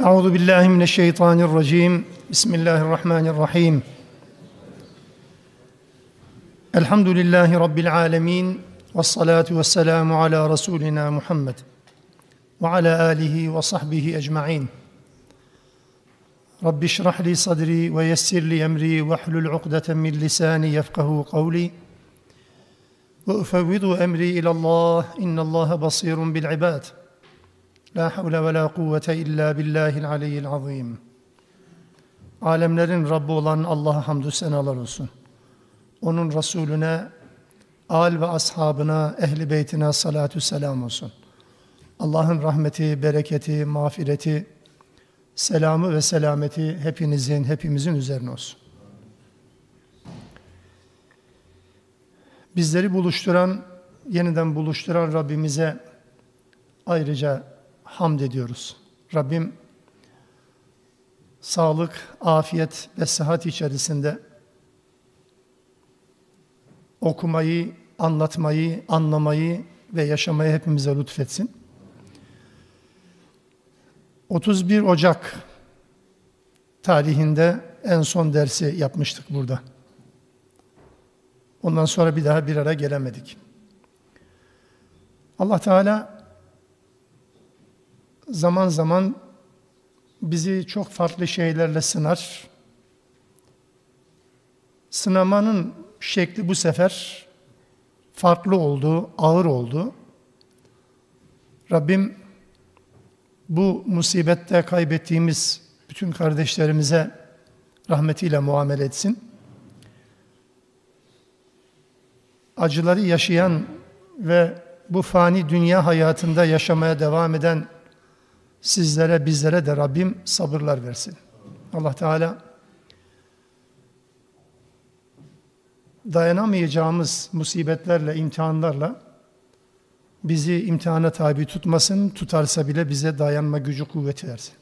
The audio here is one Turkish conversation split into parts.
أعوذ بالله من الشيطان الرجيم. بسم الله الرحمن الرحيم. الحمد لله رب العالمين والصلاة والسلام على رسولنا محمد وعلى آله وصحبه أجمعين. رب اشرح لي صدري ويسر لي أمري واحلل عقدة من لساني يفقه قولي. وأفوض أمري إلى الله إن الله بصير بالعباد. La havle ve la kuvvete illa billahil aliyyil azim. Alemlerin Rabbi olan Allah'a hamdü senalar olsun. Onun Resulüne, al ve ashabına, ehli beytine salatü selam olsun. Allah'ın rahmeti, bereketi, mağfireti, selamı ve selameti hepinizin, hepimizin üzerine olsun. Bizleri buluşturan, yeniden buluşturan Rabbimize ayrıca hamd ediyoruz. Rabbim sağlık, afiyet ve sıhhat içerisinde okumayı, anlatmayı, anlamayı ve yaşamayı hepimize lütfetsin. 31 Ocak tarihinde en son dersi yapmıştık burada. Ondan sonra bir daha bir ara gelemedik. Allah Teala zaman zaman bizi çok farklı şeylerle sınar. Sınamanın şekli bu sefer farklı oldu, ağır oldu. Rabbim bu musibette kaybettiğimiz bütün kardeşlerimize rahmetiyle muamele etsin. Acıları yaşayan ve bu fani dünya hayatında yaşamaya devam eden sizlere, bizlere de Rabbim sabırlar versin. Allah Teala dayanamayacağımız musibetlerle, imtihanlarla bizi imtihana tabi tutmasın, tutarsa bile bize dayanma gücü kuvveti versin.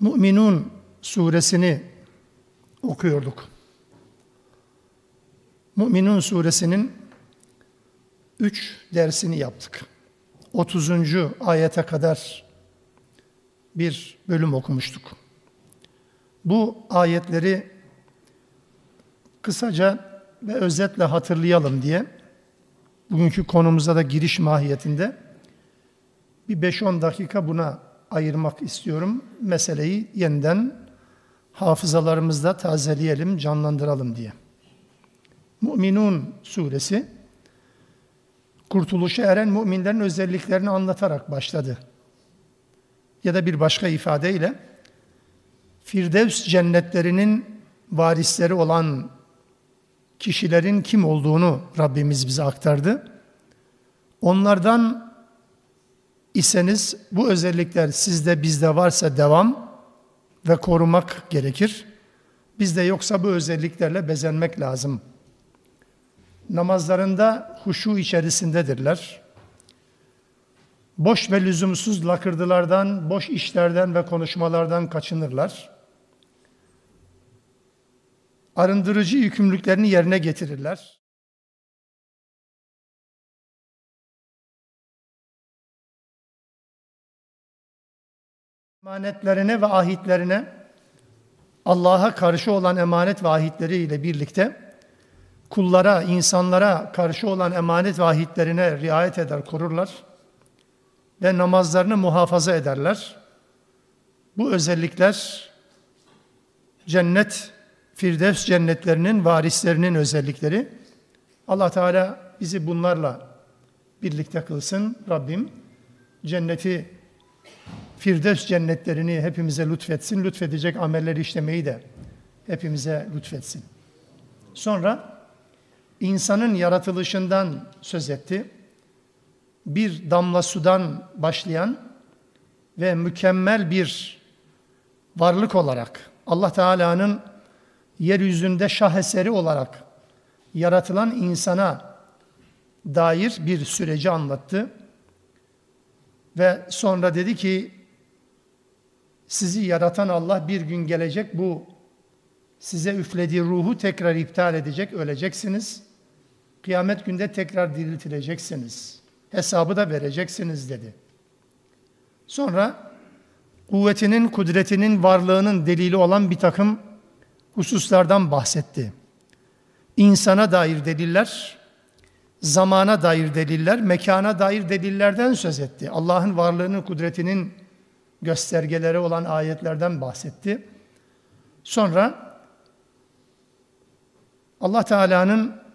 Müminun suresini okuyorduk. Müminun suresinin üç dersini yaptık. 30. ayete kadar bir bölüm okumuştuk. Bu ayetleri kısaca ve özetle hatırlayalım diye bugünkü konumuza da giriş mahiyetinde bir 5-10 dakika buna ayırmak istiyorum. Meseleyi yeniden hafızalarımızda tazeleyelim, canlandıralım diye. Müminun suresi kurtuluşa eren müminlerin özelliklerini anlatarak başladı. Ya da bir başka ifadeyle Firdevs cennetlerinin varisleri olan kişilerin kim olduğunu Rabbimiz bize aktardı. Onlardan iseniz bu özellikler sizde bizde varsa devam ve korumak gerekir. Bizde yoksa bu özelliklerle bezenmek lazım namazlarında huşu içerisindedirler. Boş ve lüzumsuz lakırdılardan, boş işlerden ve konuşmalardan kaçınırlar. Arındırıcı yükümlülüklerini yerine getirirler. Emanetlerine ve ahitlerine Allah'a karşı olan emanet ve ahitleriyle birlikte kullara, insanlara karşı olan emanet ve riayet eder, korurlar ve namazlarını muhafaza ederler. Bu özellikler cennet, Firdevs cennetlerinin varislerinin özellikleri. Allah Teala bizi bunlarla birlikte kılsın. Rabbim cenneti, Firdevs cennetlerini hepimize lütfetsin. Lütfedecek amelleri işlemeyi de hepimize lütfetsin. Sonra insanın yaratılışından söz etti. Bir damla sudan başlayan ve mükemmel bir varlık olarak Allah Teala'nın yeryüzünde şaheseri olarak yaratılan insana dair bir süreci anlattı. Ve sonra dedi ki sizi yaratan Allah bir gün gelecek bu size üflediği ruhu tekrar iptal edecek, öleceksiniz. Kıyamet günde tekrar diriltileceksiniz. Hesabı da vereceksiniz dedi. Sonra kuvvetinin, kudretinin, varlığının delili olan bir takım hususlardan bahsetti. İnsana dair deliller, zamana dair deliller, mekana dair delillerden söz etti. Allah'ın varlığının, kudretinin göstergeleri olan ayetlerden bahsetti. Sonra Allah Teala'nın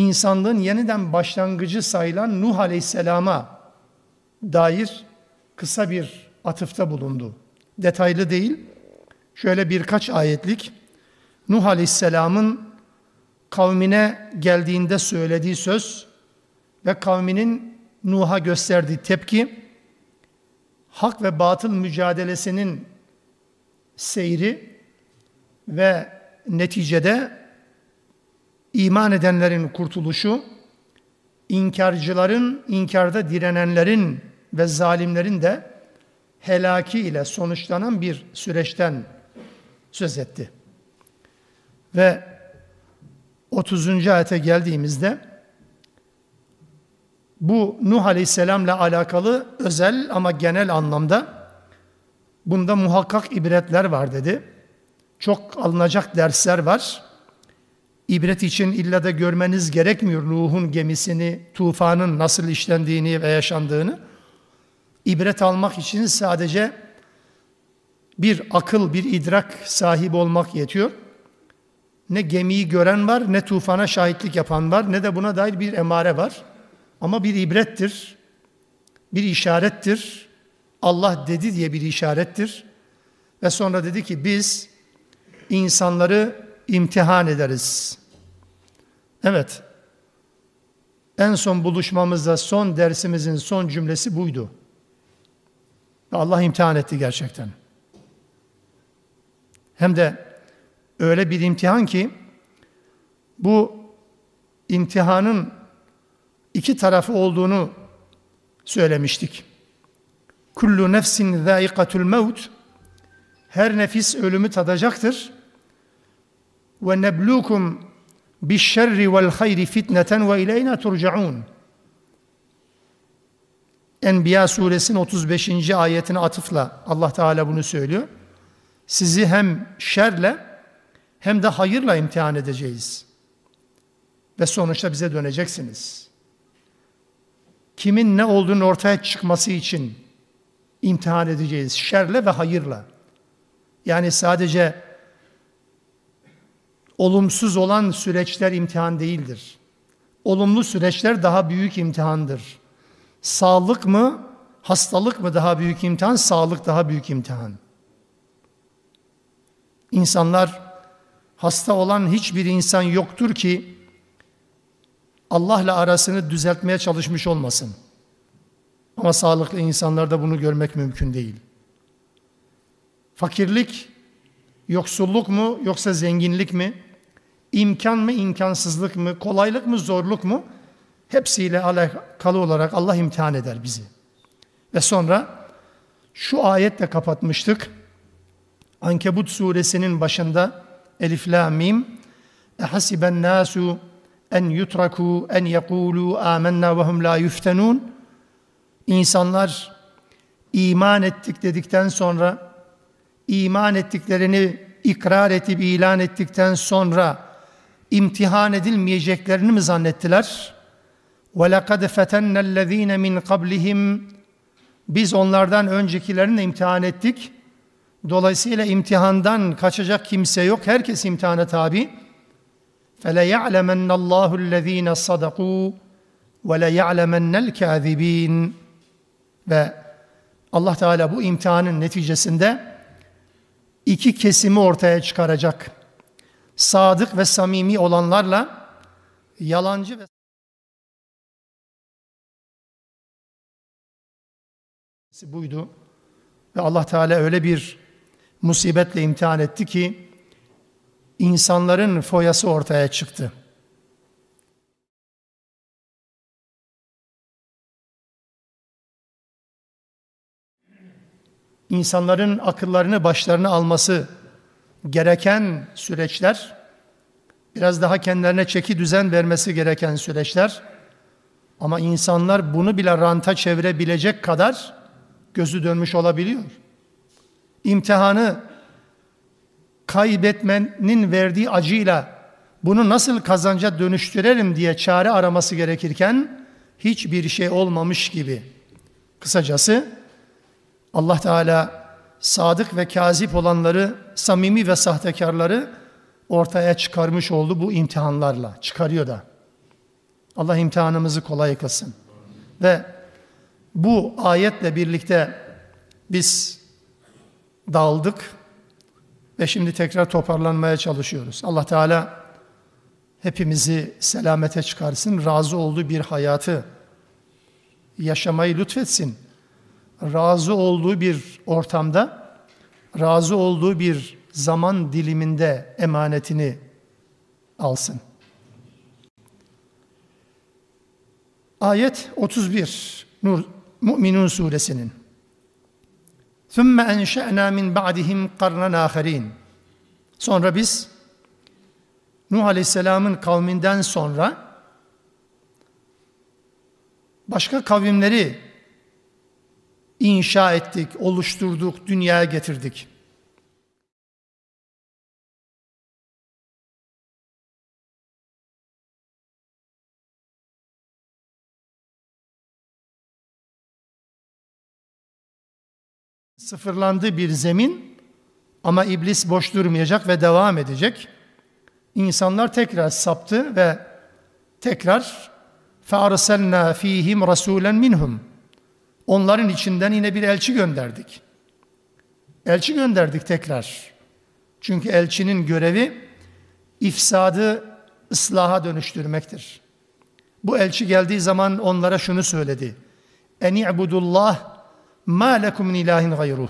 insanlığın yeniden başlangıcı sayılan Nuh Aleyhisselam'a dair kısa bir atıfta bulundu. Detaylı değil, şöyle birkaç ayetlik Nuh Aleyhisselam'ın kavmine geldiğinde söylediği söz ve kavminin Nuh'a gösterdiği tepki, hak ve batıl mücadelesinin seyri ve neticede iman edenlerin kurtuluşu, inkarcıların, inkarda direnenlerin ve zalimlerin de helaki ile sonuçlanan bir süreçten söz etti. Ve 30. ayete geldiğimizde bu Nuh Aleyhisselam'la alakalı özel ama genel anlamda bunda muhakkak ibretler var dedi. Çok alınacak dersler var. İbret için illa da görmeniz gerekmiyor Nuh'un gemisini, tufanın nasıl işlendiğini ve yaşandığını. İbret almak için sadece bir akıl, bir idrak sahibi olmak yetiyor. Ne gemiyi gören var, ne tufana şahitlik yapan var, ne de buna dair bir emare var. Ama bir ibrettir, bir işarettir. Allah dedi diye bir işarettir. Ve sonra dedi ki biz insanları imtihan ederiz. Evet. En son buluşmamızda son dersimizin son cümlesi buydu. Allah imtihan etti gerçekten. Hem de öyle bir imtihan ki bu imtihanın iki tarafı olduğunu söylemiştik. Kullu nefsin zâikatul mevt her nefis ölümü tadacaktır. Ve neblukum bişşerri vel hayri fitneten ve ileyna turcaun. Enbiya suresinin 35. ayetine atıfla Allah Teala bunu söylüyor. Sizi hem şerle hem de hayırla imtihan edeceğiz. Ve sonuçta bize döneceksiniz. Kimin ne olduğunu ortaya çıkması için imtihan edeceğiz. Şerle ve hayırla. Yani sadece olumsuz olan süreçler imtihan değildir. Olumlu süreçler daha büyük imtihandır. Sağlık mı, hastalık mı daha büyük imtihan, sağlık daha büyük imtihan. İnsanlar, hasta olan hiçbir insan yoktur ki Allah'la arasını düzeltmeye çalışmış olmasın. Ama sağlıklı insanlarda bunu görmek mümkün değil. Fakirlik, yoksulluk mu yoksa zenginlik mi? İmkan mı, imkansızlık mı, kolaylık mı, zorluk mu? Hepsiyle alakalı olarak Allah imtihan eder bizi. Ve sonra şu ayetle kapatmıştık. Ankebut suresinin başında Elif la mim Ehasiben nasu en yutraku en yekulu amennâ ve hum la yuftenun İnsanlar iman ettik dedikten sonra iman ettiklerini ikrar edip ilan ettikten sonra imtihan edilmeyeceklerini mi zannettiler? وَلَقَدْ فَتَنَّ الَّذ۪ينَ مِنْ قَبْلِهِمْ Biz onlardan öncekilerini imtihan ettik. Dolayısıyla imtihandan kaçacak kimse yok. Herkes imtihana tabi. فَلَيَعْلَمَنَّ اللّٰهُ الَّذ۪ينَ صَدَقُوا وَلَيَعْلَمَنَّ الْكَاذِب۪ينَ Ve Allah Teala bu imtihanın neticesinde iki kesimi ortaya çıkaracak. sadık ve samimi olanlarla yalancı ve buydu. Ve Allah Teala öyle bir musibetle imtihan etti ki insanların foyası ortaya çıktı. İnsanların akıllarını başlarına alması gereken süreçler, biraz daha kendilerine çeki düzen vermesi gereken süreçler. Ama insanlar bunu bile ranta çevirebilecek kadar gözü dönmüş olabiliyor. İmtihanı kaybetmenin verdiği acıyla bunu nasıl kazanca dönüştürelim diye çare araması gerekirken hiçbir şey olmamış gibi. Kısacası Allah Teala sadık ve kazip olanları, samimi ve sahtekarları ortaya çıkarmış oldu bu imtihanlarla. Çıkarıyor da. Allah imtihanımızı kolay kılsın. Ve bu ayetle birlikte biz daldık ve şimdi tekrar toparlanmaya çalışıyoruz. Allah Teala hepimizi selamete çıkarsın, razı olduğu bir hayatı yaşamayı lütfetsin razı olduğu bir ortamda, razı olduğu bir zaman diliminde emanetini alsın. Ayet 31 Nur Müminun suresinin. Sümme enşe'na min ba'dihim karnen aherin. Sonra biz Nuh Aleyhisselam'ın kavminden sonra başka kavimleri inşa ettik, oluşturduk, dünyaya getirdik. Sıfırlandı bir zemin ama iblis boş durmayacak ve devam edecek. İnsanlar tekrar saptı ve tekrar فَاَرْسَلْنَا ف۪يهِمْ رَسُولًا minhum. Onların içinden yine bir elçi gönderdik. Elçi gönderdik tekrar. Çünkü elçinin görevi ifsadı ıslaha dönüştürmektir. Bu elçi geldiği zaman onlara şunu söyledi. En i'budullah ma lekum ilahin gayruh.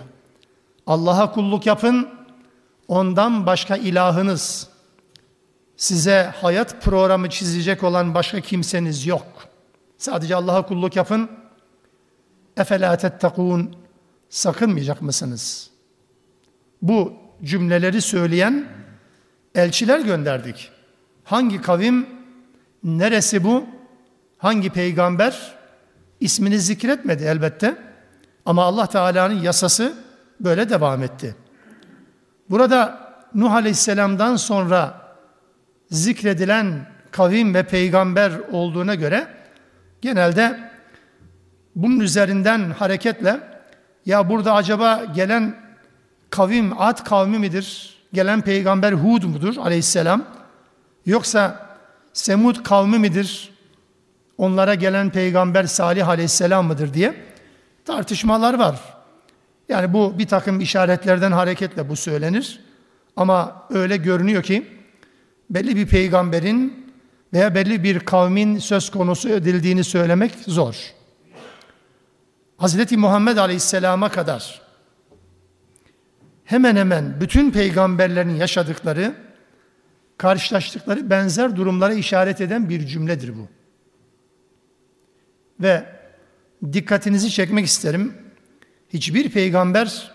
Allah'a kulluk yapın. Ondan başka ilahınız, size hayat programı çizecek olan başka kimseniz yok. Sadece Allah'a kulluk yapın. Efela tettekûn sakınmayacak mısınız? Bu cümleleri söyleyen elçiler gönderdik. Hangi kavim, neresi bu, hangi peygamber ismini zikretmedi elbette. Ama Allah Teala'nın yasası böyle devam etti. Burada Nuh Aleyhisselam'dan sonra zikredilen kavim ve peygamber olduğuna göre genelde bunun üzerinden hareketle ya burada acaba gelen kavim Ad kavmi midir? Gelen peygamber Hud mudur aleyhisselam? Yoksa Semud kavmi midir? Onlara gelen peygamber Salih aleyhisselam mıdır diye tartışmalar var. Yani bu bir takım işaretlerden hareketle bu söylenir. Ama öyle görünüyor ki belli bir peygamberin veya belli bir kavmin söz konusu edildiğini söylemek zor. Hazreti Muhammed Aleyhisselam'a kadar hemen hemen bütün peygamberlerin yaşadıkları, karşılaştıkları benzer durumlara işaret eden bir cümledir bu. Ve dikkatinizi çekmek isterim. Hiçbir peygamber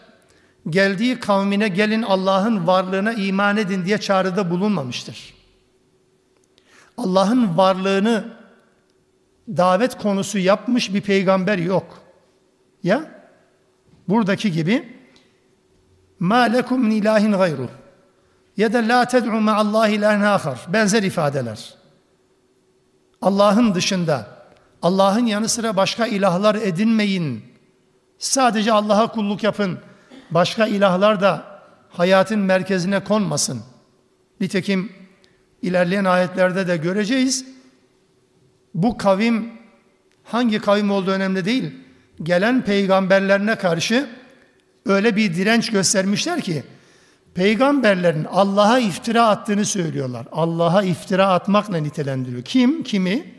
geldiği kavmine gelin Allah'ın varlığına iman edin diye çağrıda bulunmamıştır. Allah'ın varlığını davet konusu yapmış bir peygamber yok. Ya buradaki gibi ma lekum min ilahin gayru ya da la ted'u ma'allahi ilahen ahar benzer ifadeler. Allah'ın dışında Allah'ın yanı sıra başka ilahlar edinmeyin. Sadece Allah'a kulluk yapın başka ilahlar da hayatın merkezine konmasın. Nitekim ilerleyen ayetlerde de göreceğiz. Bu kavim hangi kavim olduğu önemli değil. Gelen peygamberlerine karşı öyle bir direnç göstermişler ki peygamberlerin Allah'a iftira attığını söylüyorlar. Allah'a iftira atmakla nitelendiriyor. Kim? Kimi?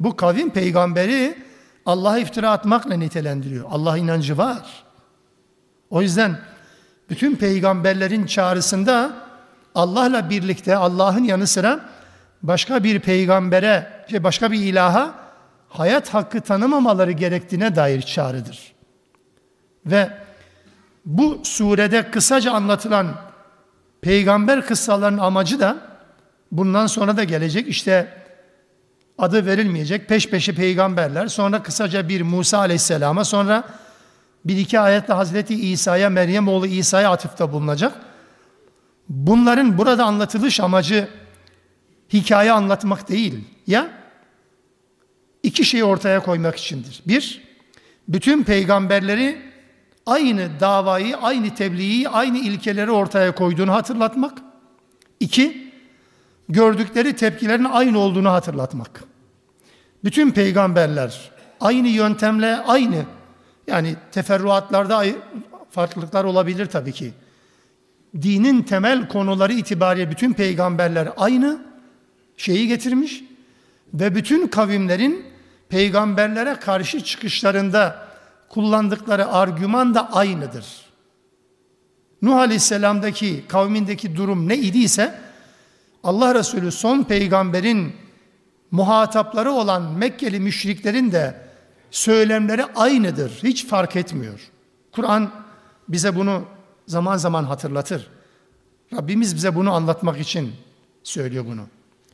Bu kavim peygamberi Allah'a iftira atmakla nitelendiriyor. Allah inancı var. O yüzden bütün peygamberlerin çağrısında Allah'la birlikte Allah'ın yanı sıra başka bir peygambere, başka bir ilaha hayat hakkı tanımamaları gerektiğine dair çağrıdır. Ve Bu surede kısaca anlatılan peygamber kıssalarının amacı da bundan sonra da gelecek. İşte adı verilmeyecek peş peşe peygamberler, sonra kısaca bir Musa aleyhisselama, sonra bir iki ayetle Hazreti İsa'ya, Meryem oğlu İsa'ya atıfta bulunacak. Bunların burada anlatılış amacı hikaye anlatmak değil. Ya iki şeyi ortaya koymak içindir. Bir, bütün peygamberleri aynı davayı, aynı tebliği, aynı ilkeleri ortaya koyduğunu hatırlatmak. İki, gördükleri tepkilerin aynı olduğunu hatırlatmak. Bütün peygamberler aynı yöntemle aynı yani teferruatlarda farklılıklar olabilir tabii ki. Dinin temel konuları itibariyle bütün peygamberler aynı şeyi getirmiş ve bütün kavimlerin peygamberlere karşı çıkışlarında kullandıkları argüman da aynıdır. Nuh Aleyhisselam'daki kavmindeki durum ne idiyse Allah Resulü son peygamberin muhatapları olan Mekkeli müşriklerin de söylemleri aynıdır. Hiç fark etmiyor. Kur'an bize bunu zaman zaman hatırlatır. Rabbimiz bize bunu anlatmak için söylüyor bunu.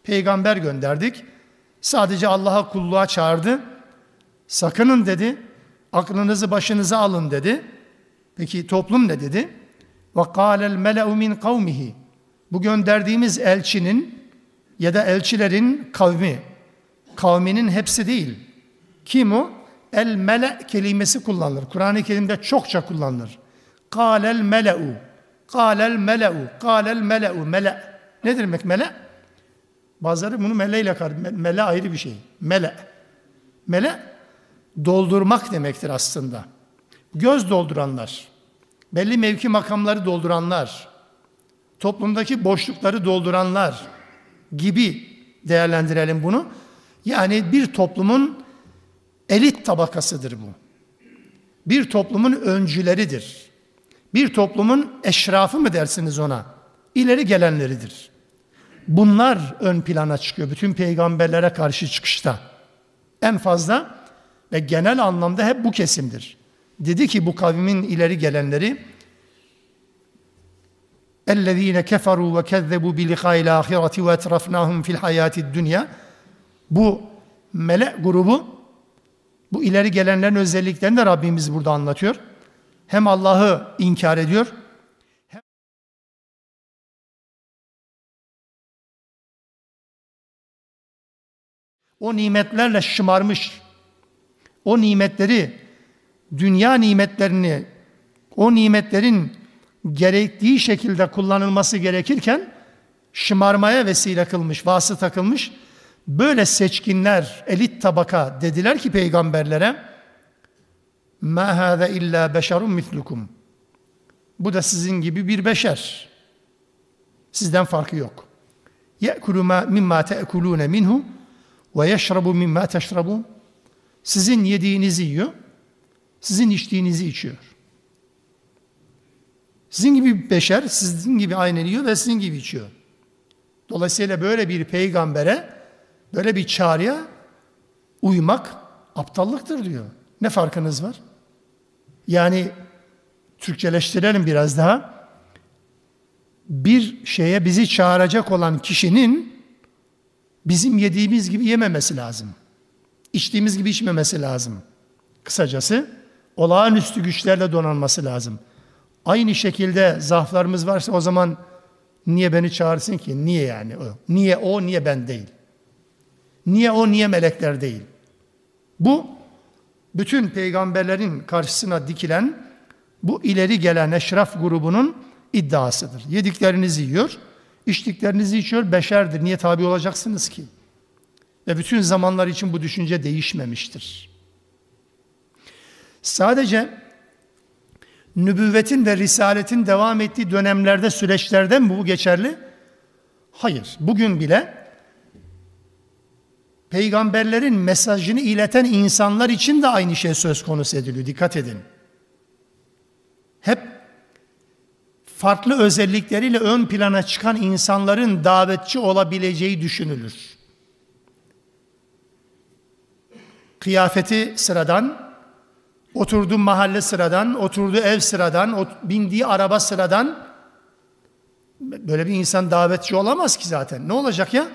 Peygamber gönderdik. Sadece Allah'a kulluğa çağırdı. Sakının dedi. Aklınızı başınıza alın dedi. Peki toplum ne dedi? Ve kâlel mele'u min kavmihi. Bu gönderdiğimiz elçinin ya da elçilerin kavmi. Kavminin hepsi değil. Kim o? El mele kelimesi kullanılır. Kur'an-ı Kerim'de çokça kullanılır. Kâlel mele'u. Kâlel mele'u. Kâlel mele'u. Mele. Ne demek mele? Bazıları bunu mele ile. Mele ayrı bir şey. Mele. Mele doldurmak demektir aslında. Göz dolduranlar, belli mevki makamları dolduranlar, toplumdaki boşlukları dolduranlar gibi değerlendirelim bunu. Yani bir toplumun elit tabakasıdır bu. Bir toplumun öncüleridir. Bir toplumun eşrafı mı dersiniz ona? İleri gelenleridir. Bunlar ön plana çıkıyor bütün peygamberlere karşı çıkışta. En fazla ve genel anlamda hep bu kesimdir. Dedi ki bu kavmin ileri gelenleri اَلَّذ۪ينَ كَفَرُوا وَكَذَّبُوا بِلِقَاءِ الْآخِرَةِ وَاَتْرَفْنَاهُمْ fil hayati dünya. Bu melek grubu bu ileri gelenlerin özelliklerini de Rabbimiz burada anlatıyor. Hem Allah'ı inkar ediyor o nimetlerle şımarmış, o nimetleri, dünya nimetlerini, o nimetlerin gerektiği şekilde kullanılması gerekirken şımarmaya vesile kılmış, vası takılmış. Böyle seçkinler, elit tabaka dediler ki peygamberlere Ma hâze illa beşerun mitlukum. Bu da sizin gibi bir beşer. Sizden farkı yok. Ye'kulu mimma te'kulûne minhu ve yeşrabu mimma teşrabun. Sizin yediğinizi yiyor, sizin içtiğinizi içiyor. Sizin gibi beşer, sizin gibi aynen yiyor ve sizin gibi içiyor. Dolayısıyla böyle bir peygambere, böyle bir çağrıya uymak aptallıktır diyor. Ne farkınız var? Yani Türkçeleştirelim biraz daha. Bir şeye bizi çağıracak olan kişinin bizim yediğimiz gibi yememesi lazım. İçtiğimiz gibi içmemesi lazım. Kısacası olağanüstü güçlerle donanması lazım. Aynı şekilde zaaflarımız varsa o zaman niye beni çağırsın ki? Niye yani o? Niye o, niye ben değil? Niye o, niye melekler değil? Bu bütün peygamberlerin karşısına dikilen bu ileri gelen eşraf grubunun iddiasıdır. Yediklerinizi yiyor, içtiklerinizi içiyor, beşerdir. Niye tabi olacaksınız ki? Ve bütün zamanlar için bu düşünce değişmemiştir. Sadece nübüvvetin ve risaletin devam ettiği dönemlerde, süreçlerde mi bu geçerli? Hayır. Bugün bile peygamberlerin mesajını ileten insanlar için de aynı şey söz konusu ediliyor. Dikkat edin. Hep farklı özellikleriyle ön plana çıkan insanların davetçi olabileceği düşünülür. Kıyafeti sıradan, Oturduğu mahalle sıradan, oturduğu ev sıradan, bindiği araba sıradan. Böyle bir insan davetçi olamaz ki zaten. Ne olacak ya?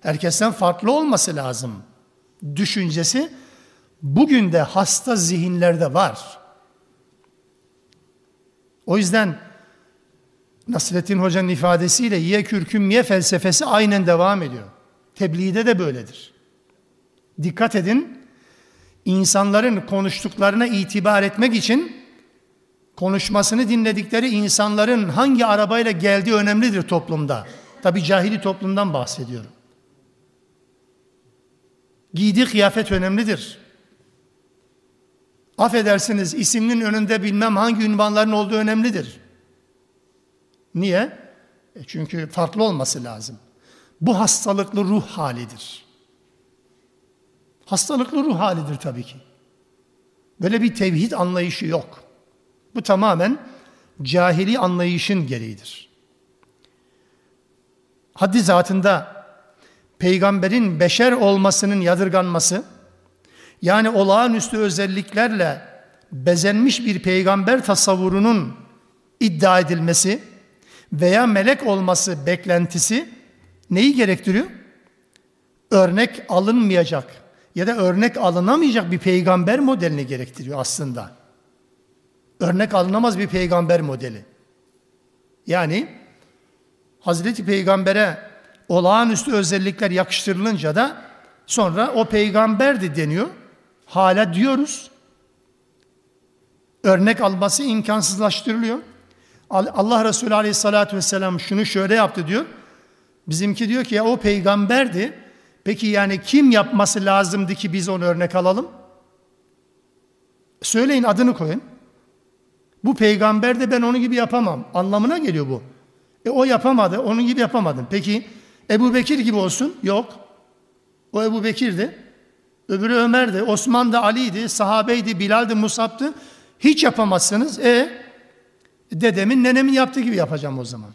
Herkesten farklı olması lazım. Düşüncesi bugün de hasta zihinlerde var. O yüzden Nasrettin Hoca'nın ifadesiyle ye kürküm ye felsefesi aynen devam ediyor. Tebliğde de böyledir. Dikkat edin, insanların konuştuklarına itibar etmek için konuşmasını dinledikleri insanların hangi arabayla geldiği önemlidir toplumda. Tabi cahili toplumdan bahsediyorum. Giydiği kıyafet önemlidir. Affedersiniz isiminin önünde bilmem hangi ünvanların olduğu önemlidir. Niye? E çünkü farklı olması lazım. Bu hastalıklı ruh halidir. Hastalıklı ruh halidir tabii ki. Böyle bir tevhid anlayışı yok. Bu tamamen cahili anlayışın gereğidir. Haddi zatında peygamberin beşer olmasının yadırganması, yani olağanüstü özelliklerle bezenmiş bir peygamber tasavvurunun iddia edilmesi veya melek olması beklentisi neyi gerektiriyor? Örnek alınmayacak ya da örnek alınamayacak bir peygamber modelini gerektiriyor aslında. Örnek alınamaz bir peygamber modeli. Yani Hazreti Peygamber'e olağanüstü özellikler yakıştırılınca da sonra o peygamberdi deniyor. Hala diyoruz. Örnek alması imkansızlaştırılıyor. Allah Resulü Aleyhisselatü Vesselam şunu şöyle yaptı diyor. Bizimki diyor ki ya o peygamberdi. Peki yani kim yapması lazımdı ki biz onu örnek alalım? Söyleyin adını koyun. Bu peygamber de ben onun gibi yapamam. Anlamına geliyor bu. E o yapamadı, onun gibi yapamadım. Peki Ebu Bekir gibi olsun? Yok. O Ebu Bekir'di. Öbürü Ömer'di. Osman da Ali'ydi. Sahabeydi, Bilal'di, Musab'dı. Hiç yapamazsınız. E dedemin, nenemin yaptığı gibi yapacağım o zaman.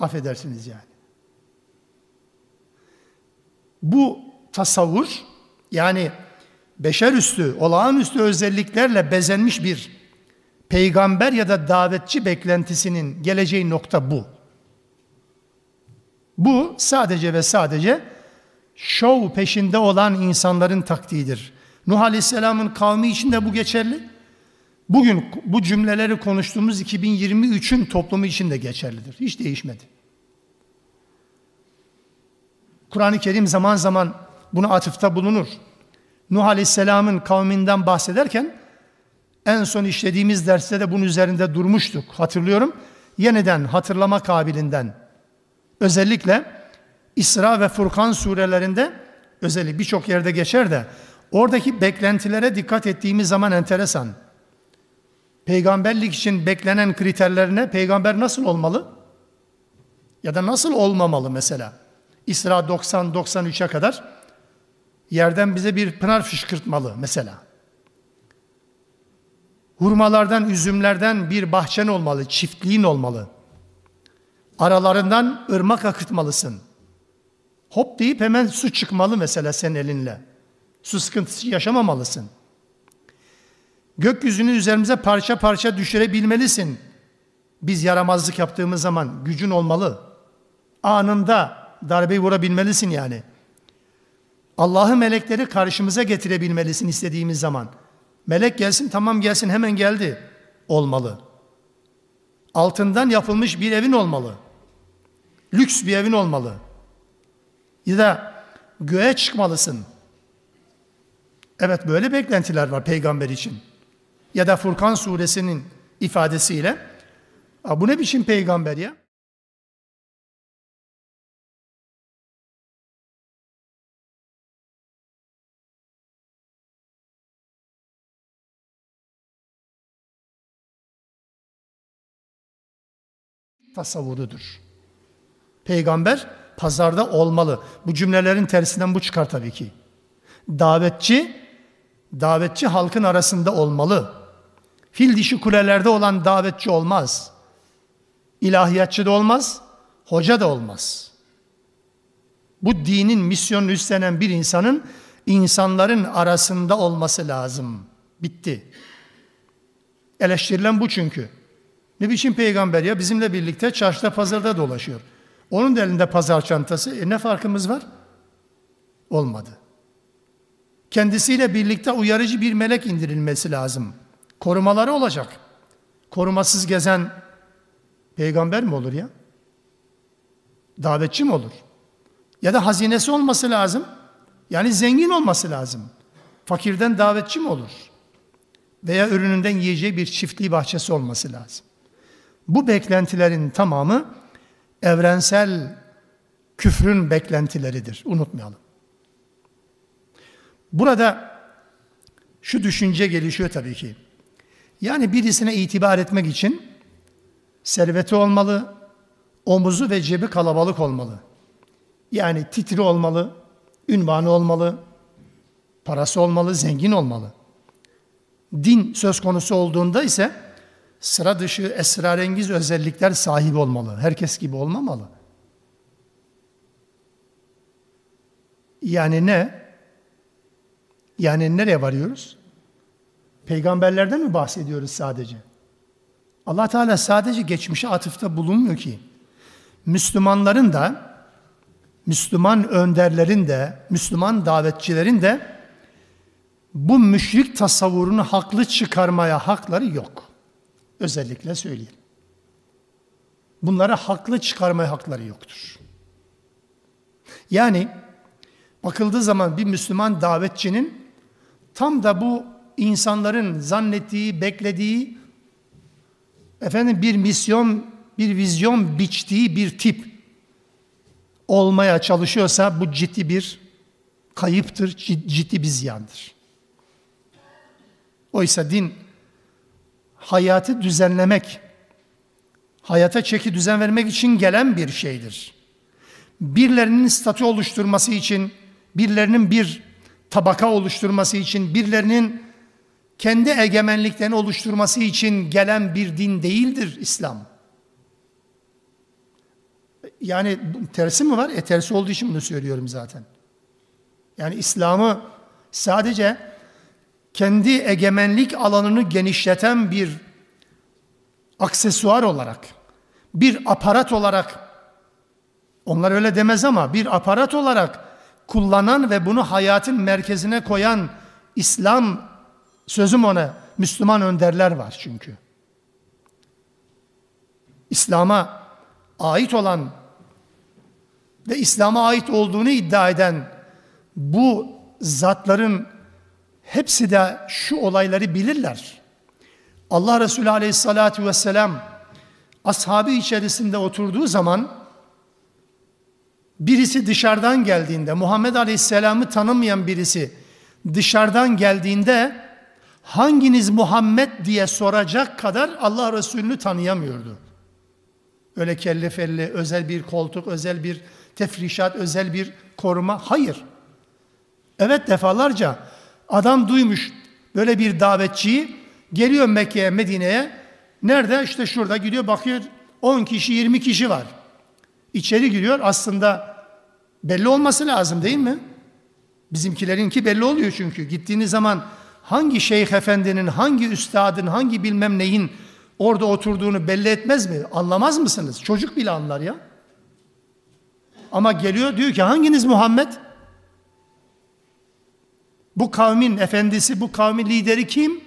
Affedersiniz yani. Bu tasavvur yani beşer üstü, olağanüstü özelliklerle bezenmiş bir peygamber ya da davetçi beklentisinin geleceği nokta bu. Bu sadece ve sadece şov peşinde olan insanların taktiğidir. Nuh Aleyhisselam'ın kavmi için de bu geçerli. Bugün bu cümleleri konuştuğumuz 2023'ün toplumu için de geçerlidir. Hiç değişmedi. Kur'an-ı Kerim zaman zaman buna atıfta bulunur. Nuh Aleyhisselam'ın kavminden bahsederken en son işlediğimiz derste de bunun üzerinde durmuştuk. Hatırlıyorum. Yeniden hatırlama kabilinden. Özellikle İsra ve Furkan surelerinde özellikle birçok yerde geçer de oradaki beklentilere dikkat ettiğimiz zaman enteresan. Peygamberlik için beklenen kriterlerine peygamber nasıl olmalı? Ya da nasıl olmamalı mesela? İsra 90-93'e kadar yerden bize bir pınar fışkırtmalı mesela. Hurmalardan, üzümlerden bir bahçen olmalı, çiftliğin olmalı. Aralarından ırmak akıtmalısın. Hop deyip hemen su çıkmalı mesela sen elinle. Su sıkıntısı yaşamamalısın. Gökyüzünü üzerimize parça parça düşürebilmelisin. Biz yaramazlık yaptığımız zaman gücün olmalı. Anında darbeyi vurabilmelisin yani. Allah'ı melekleri karşımıza getirebilmelisin istediğimiz zaman. Melek gelsin tamam gelsin hemen geldi olmalı. Altından yapılmış bir evin olmalı. Lüks bir evin olmalı. Ya da göğe çıkmalısın. Evet böyle beklentiler var peygamber için. Ya da Furkan suresinin ifadesiyle bu ne biçim peygamber ya? tasavvurudur. Peygamber pazarda olmalı. Bu cümlelerin tersinden bu çıkar tabii ki. Davetçi, davetçi halkın arasında olmalı. Fil dişi kulelerde olan davetçi olmaz. İlahiyatçı da olmaz, hoca da olmaz. Bu dinin misyonunu üstlenen bir insanın insanların arasında olması lazım. Bitti. Eleştirilen bu çünkü. Ne biçim peygamber ya bizimle birlikte çarşıda pazarda dolaşıyor. Onun da elinde pazar çantası. E ne farkımız var? Olmadı. Kendisiyle birlikte uyarıcı bir melek indirilmesi lazım. Korumaları olacak. Korumasız gezen peygamber mi olur ya? Davetçi mi olur? Ya da hazinesi olması lazım. Yani zengin olması lazım. Fakirden davetçi mi olur? Veya ürününden yiyeceği bir çiftliği bahçesi olması lazım. Bu beklentilerin tamamı evrensel küfrün beklentileridir. Unutmayalım. Burada şu düşünce gelişiyor tabii ki. Yani birisine itibar etmek için serveti olmalı, omuzu ve cebi kalabalık olmalı. Yani titri olmalı, ünvanı olmalı, parası olmalı, zengin olmalı. Din söz konusu olduğunda ise sıra dışı esrarengiz özellikler sahibi olmalı. Herkes gibi olmamalı. Yani ne? Yani nereye varıyoruz? Peygamberlerden mi bahsediyoruz sadece? Allah Teala sadece geçmişe atıfta bulunmuyor ki. Müslümanların da, Müslüman önderlerin de, Müslüman davetçilerin de bu müşrik tasavvurunu haklı çıkarmaya hakları yok. Özellikle söyleyelim. Bunlara haklı çıkarmaya hakları yoktur. Yani bakıldığı zaman bir Müslüman davetçinin tam da bu insanların zannettiği, beklediği efendim bir misyon, bir vizyon biçtiği bir tip olmaya çalışıyorsa bu ciddi bir kayıptır, ciddi bir ziyandır. Oysa din hayatı düzenlemek, hayata çeki düzen vermek için gelen bir şeydir. Birilerinin statü oluşturması için, birilerinin bir tabaka oluşturması için, birilerinin kendi egemenliklerini oluşturması için gelen bir din değildir İslam. Yani tersi mi var? E tersi olduğu için bunu söylüyorum zaten. Yani İslam'ı sadece kendi egemenlik alanını genişleten bir aksesuar olarak, bir aparat olarak, onlar öyle demez ama bir aparat olarak kullanan ve bunu hayatın merkezine koyan İslam sözüm ona Müslüman önderler var çünkü. İslam'a ait olan ve İslam'a ait olduğunu iddia eden bu zatların hepsi de şu olayları bilirler. Allah Resulü Aleyhisselatü Vesselam ashabı içerisinde oturduğu zaman birisi dışarıdan geldiğinde Muhammed Aleyhisselam'ı tanımayan birisi dışarıdan geldiğinde hanginiz Muhammed diye soracak kadar Allah Resulü'nü tanıyamıyordu. Öyle kelle felli, özel bir koltuk, özel bir tefrişat, özel bir koruma. Hayır. Evet defalarca adam duymuş böyle bir davetçiyi geliyor Mekke'ye, Medine'ye. Nerede? İşte şurada gidiyor bakıyor 10 kişi, 20 kişi var. İçeri giriyor aslında belli olması lazım değil mi? Bizimkilerinki belli oluyor çünkü. Gittiğiniz zaman hangi şeyh efendinin, hangi üstadın, hangi bilmem neyin orada oturduğunu belli etmez mi? Anlamaz mısınız? Çocuk bile anlar ya. Ama geliyor diyor ki hanginiz Muhammed? Bu kavmin efendisi, bu kavmin lideri kim?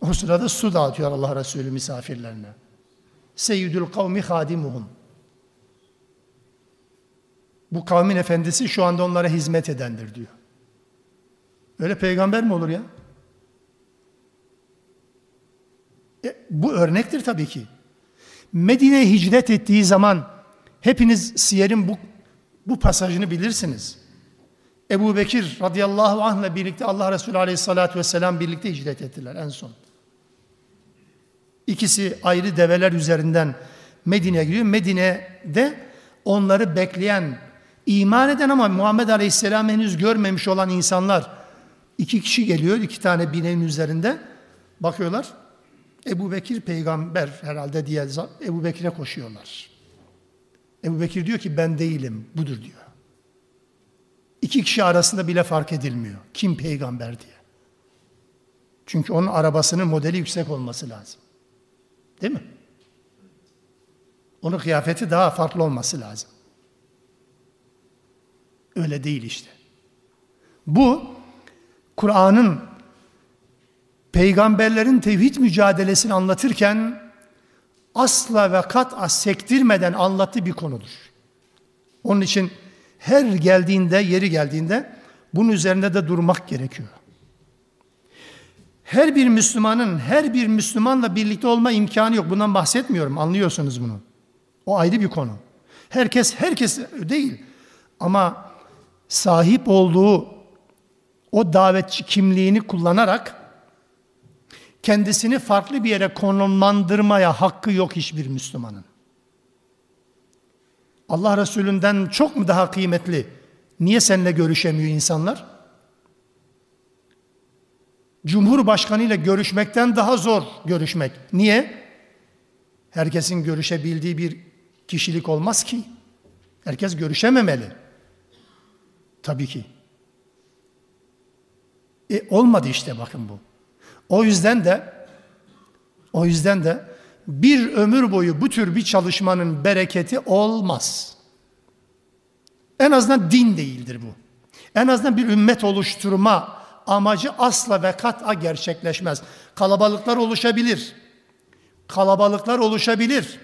O sırada su dağıtıyor Allah Resulü misafirlerine. Seyyidül kavmi hadimuhum. Bu kavmin efendisi şu anda onlara hizmet edendir diyor. Öyle peygamber mi olur ya? E, bu örnektir tabii ki. Medine'ye hicret ettiği zaman hepiniz Siyer'in bu, bu pasajını bilirsiniz. Ebu Bekir radıyallahu anh ile birlikte Allah Resulü aleyhissalatü vesselam birlikte hicret ettiler en son. İkisi ayrı develer üzerinden Medine'ye gidiyor. Medine'de onları bekleyen, iman eden ama Muhammed Aleyhisselam henüz görmemiş olan insanlar iki kişi geliyor, iki tane bineğin üzerinde bakıyorlar. Ebu Bekir peygamber herhalde diye Ebu Bekir'e koşuyorlar. Ebu Bekir diyor ki ben değilim, budur diyor. İki kişi arasında bile fark edilmiyor. Kim peygamber diye. Çünkü onun arabasının modeli yüksek olması lazım. Değil mi? Onun kıyafeti daha farklı olması lazım. Öyle değil işte. Bu Kur'an'ın peygamberlerin tevhid mücadelesini anlatırken asla ve kat'a sektirmeden anlattığı bir konudur. Onun için her geldiğinde, yeri geldiğinde bunun üzerinde de durmak gerekiyor. Her bir Müslümanın her bir Müslümanla birlikte olma imkanı yok. Bundan bahsetmiyorum. Anlıyorsunuz bunu. O ayrı bir konu. Herkes herkes değil. Ama sahip olduğu o davetçi kimliğini kullanarak kendisini farklı bir yere konumlandırmaya hakkı yok hiçbir Müslümanın. Allah Resulü'nden çok mu daha kıymetli? Niye seninle görüşemiyor insanlar? Cumhurbaşkanı ile görüşmekten daha zor görüşmek. Niye? Herkesin görüşebildiği bir kişilik olmaz ki. Herkes görüşememeli. Tabii ki. E olmadı işte bakın bu. O yüzden de o yüzden de bir ömür boyu bu tür bir çalışmanın bereketi olmaz. En azından din değildir bu. En azından bir ümmet oluşturma amacı asla ve kat'a gerçekleşmez. Kalabalıklar oluşabilir. Kalabalıklar oluşabilir.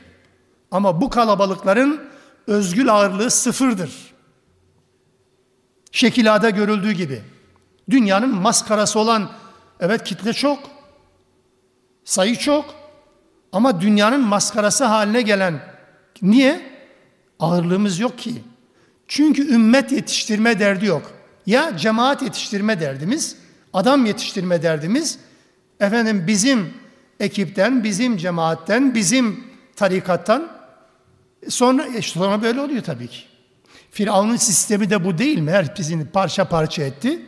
Ama bu kalabalıkların özgül ağırlığı sıfırdır. Şekilada görüldüğü gibi. Dünyanın maskarası olan evet kitle çok. Sayı çok. Ama dünyanın maskarası haline gelen niye? Ağırlığımız yok ki. Çünkü ümmet yetiştirme derdi yok. Ya cemaat yetiştirme derdimiz, adam yetiştirme derdimiz, efendim bizim ekipten, bizim cemaatten, bizim tarikattan sonra e, sonra böyle oluyor tabii ki. Firavun'un sistemi de bu değil mi? Herkesini parça parça etti.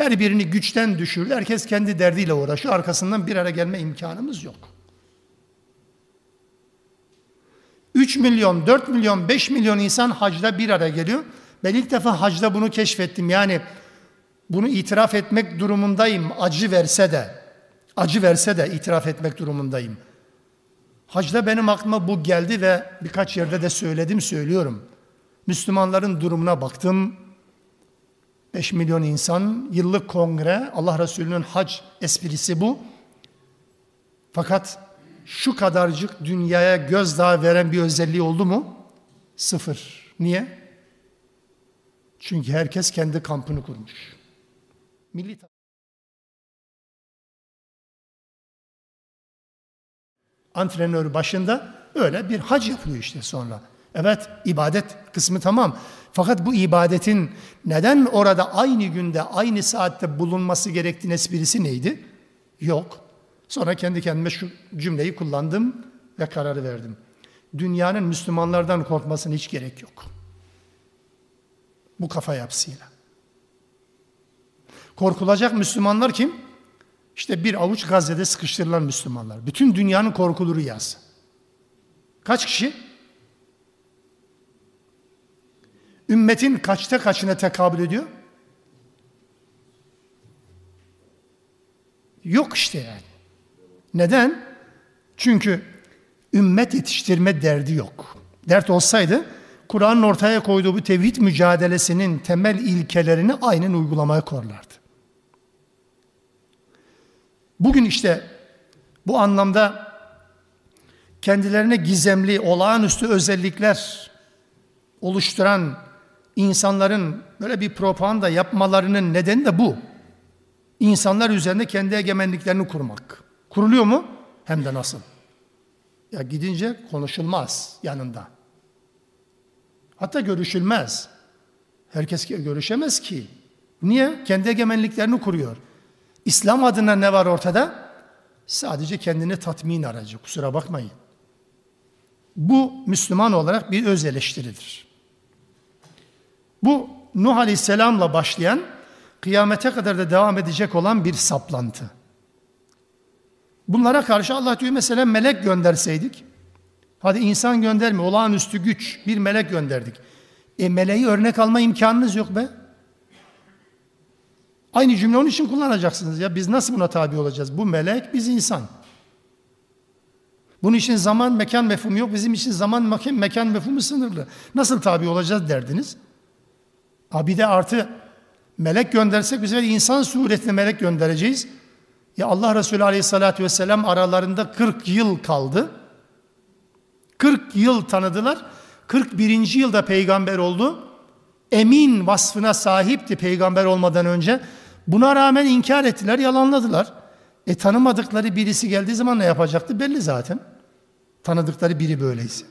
Her birini güçten düşürdü. Herkes kendi derdiyle uğraşıyor. Arkasından bir araya gelme imkanımız yok. 3 milyon, 4 milyon, 5 milyon insan hacda bir araya geliyor. Ben ilk defa hacda bunu keşfettim. Yani bunu itiraf etmek durumundayım. Acı verse de, acı verse de itiraf etmek durumundayım. Hacda benim aklıma bu geldi ve birkaç yerde de söyledim, söylüyorum. Müslümanların durumuna baktım. 5 milyon insan, yıllık kongre, Allah Resulü'nün hac esprisi bu. Fakat şu kadarcık dünyaya gözdağı veren bir özelliği oldu mu? Sıfır. Niye? Çünkü herkes kendi kampını kurmuş. Milli antrenör başında öyle bir hac yapıyor işte sonra. Evet ibadet kısmı tamam. Fakat bu ibadetin neden orada aynı günde aynı saatte bulunması gerektiğin esprisi neydi? Yok. Sonra kendi kendime şu cümleyi kullandım ve kararı verdim. Dünyanın Müslümanlardan korkmasına hiç gerek yok. Bu kafa yapısıyla. Korkulacak Müslümanlar kim? İşte bir avuç Gazze'de sıkıştırılan Müslümanlar. Bütün dünyanın korkulu rüyası. Kaç kişi? Ümmetin kaçta kaçına tekabül ediyor? Yok işte yani. Neden? Çünkü ümmet yetiştirme derdi yok. Dert olsaydı Kur'an'ın ortaya koyduğu bu tevhid mücadelesinin temel ilkelerini aynen uygulamaya korlardı. Bugün işte bu anlamda kendilerine gizemli, olağanüstü özellikler oluşturan insanların böyle bir propaganda yapmalarının nedeni de bu. İnsanlar üzerinde kendi egemenliklerini kurmak. Kuruluyor mu? Hem de nasıl? Ya gidince konuşulmaz yanında. Hatta görüşülmez. Herkes görüşemez ki. Niye? Kendi egemenliklerini kuruyor. İslam adına ne var ortada? Sadece kendini tatmin aracı. Kusura bakmayın. Bu Müslüman olarak bir öz eleştiridir. Bu Nuh Aleyhisselam'la başlayan kıyamete kadar da devam edecek olan bir saplantı. Bunlara karşı Allah diyor mesela melek gönderseydik. Hadi insan gönderme, olağanüstü güç bir melek gönderdik. E meleği örnek alma imkanınız yok be. Aynı cümle onun için kullanacaksınız ya. Biz nasıl buna tabi olacağız? Bu melek, biz insan. Bunun için zaman, mekan mefhumu yok. Bizim için zaman, mekan, mefhumu sınırlı. Nasıl tabi olacağız derdiniz? Ha bir de artı melek göndersek biz insan suretinde melek göndereceğiz. Ya Allah Resulü Aleyhisselatü Vesselam aralarında 40 yıl kaldı. 40 yıl tanıdılar. 41. yılda peygamber oldu. Emin vasfına sahipti peygamber olmadan önce. Buna rağmen inkar ettiler, yalanladılar. E tanımadıkları birisi geldiği zaman ne yapacaktı belli zaten. Tanıdıkları biri böyleyse.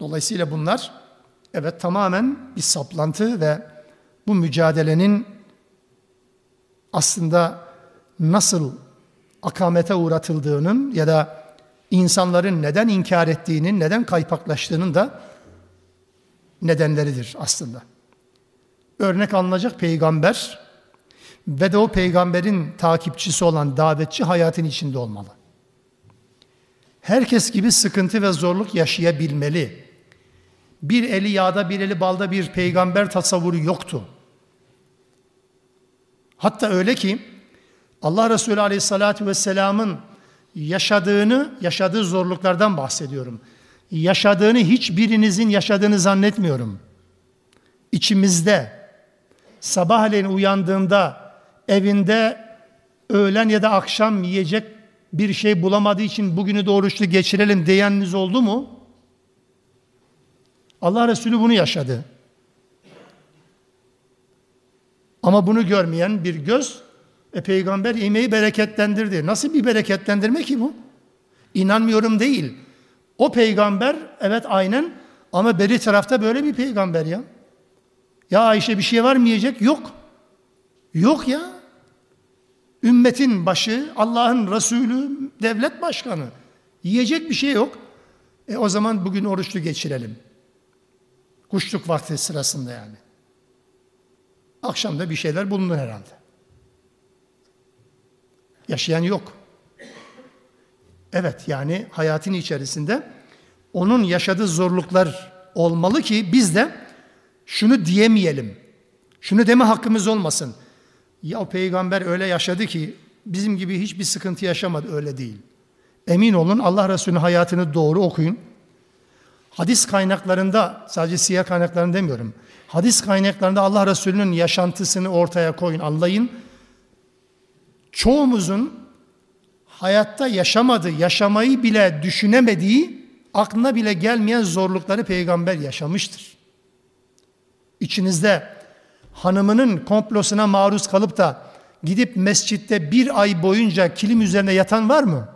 Dolayısıyla bunlar evet tamamen bir saplantı ve bu mücadelenin aslında nasıl akamete uğratıldığının ya da insanların neden inkar ettiğinin, neden kaypaklaştığının da nedenleridir aslında. Örnek alınacak peygamber ve de o peygamberin takipçisi olan davetçi hayatın içinde olmalı. Herkes gibi sıkıntı ve zorluk yaşayabilmeli. Bir eli yağda bir eli balda bir peygamber tasavvuru yoktu. Hatta öyle ki Allah Resulü Aleyhisselatü Vesselam'ın yaşadığını, yaşadığı zorluklardan bahsediyorum. Yaşadığını hiçbirinizin yaşadığını zannetmiyorum. İçimizde sabahleyin uyandığında evinde öğlen ya da akşam yiyecek bir şey bulamadığı için bugünü de oruçlu geçirelim diyeniniz oldu mu? Allah Resulü bunu yaşadı. Ama bunu görmeyen bir göz e, peygamber yemeği bereketlendirdi. Nasıl bir bereketlendirme ki bu? İnanmıyorum değil. O peygamber evet aynen ama beri tarafta böyle bir peygamber ya. Ya Ayşe bir şey var mı yiyecek? Yok. Yok ya. Ümmetin başı, Allah'ın Resulü, devlet başkanı. Yiyecek bir şey yok. E o zaman bugün oruçlu geçirelim. Kuşluk vakti sırasında yani. Akşamda bir şeyler bulunur herhalde. Yaşayan yok. Evet yani hayatın içerisinde onun yaşadığı zorluklar olmalı ki biz de şunu diyemeyelim. Şunu deme hakkımız olmasın. Ya peygamber öyle yaşadı ki bizim gibi hiçbir sıkıntı yaşamadı öyle değil. Emin olun Allah Resulü'nün hayatını doğru okuyun. Hadis kaynaklarında sadece siyah kaynaklarını demiyorum. Hadis kaynaklarında Allah Resulü'nün yaşantısını ortaya koyun, anlayın. Çoğumuzun hayatta yaşamadığı, yaşamayı bile düşünemediği, aklına bile gelmeyen zorlukları peygamber yaşamıştır. İçinizde hanımının komplosuna maruz kalıp da gidip mescitte bir ay boyunca kilim üzerine yatan var mı?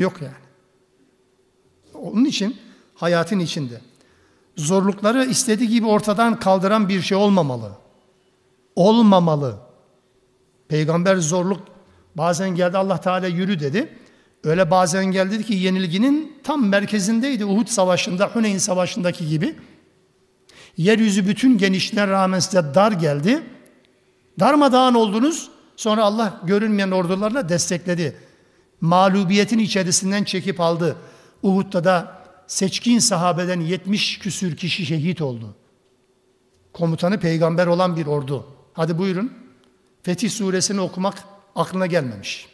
Yok yani. Onun için hayatın içinde zorlukları istediği gibi ortadan kaldıran bir şey olmamalı. Olmamalı. Peygamber zorluk bazen geldi Allah Teala yürü dedi. Öyle bazen geldi ki yenilginin tam merkezindeydi Uhud Savaşı'nda, Huneyn Savaşı'ndaki gibi. Yeryüzü bütün genişliğine rağmen size dar geldi. Darmadağın oldunuz. Sonra Allah görünmeyen ordularla destekledi. Mağlubiyetin içerisinden çekip aldı. Uhud'da da seçkin sahabeden 70 küsür kişi şehit oldu. Komutanı peygamber olan bir ordu. Hadi buyurun. Fetih suresini okumak aklına gelmemiş.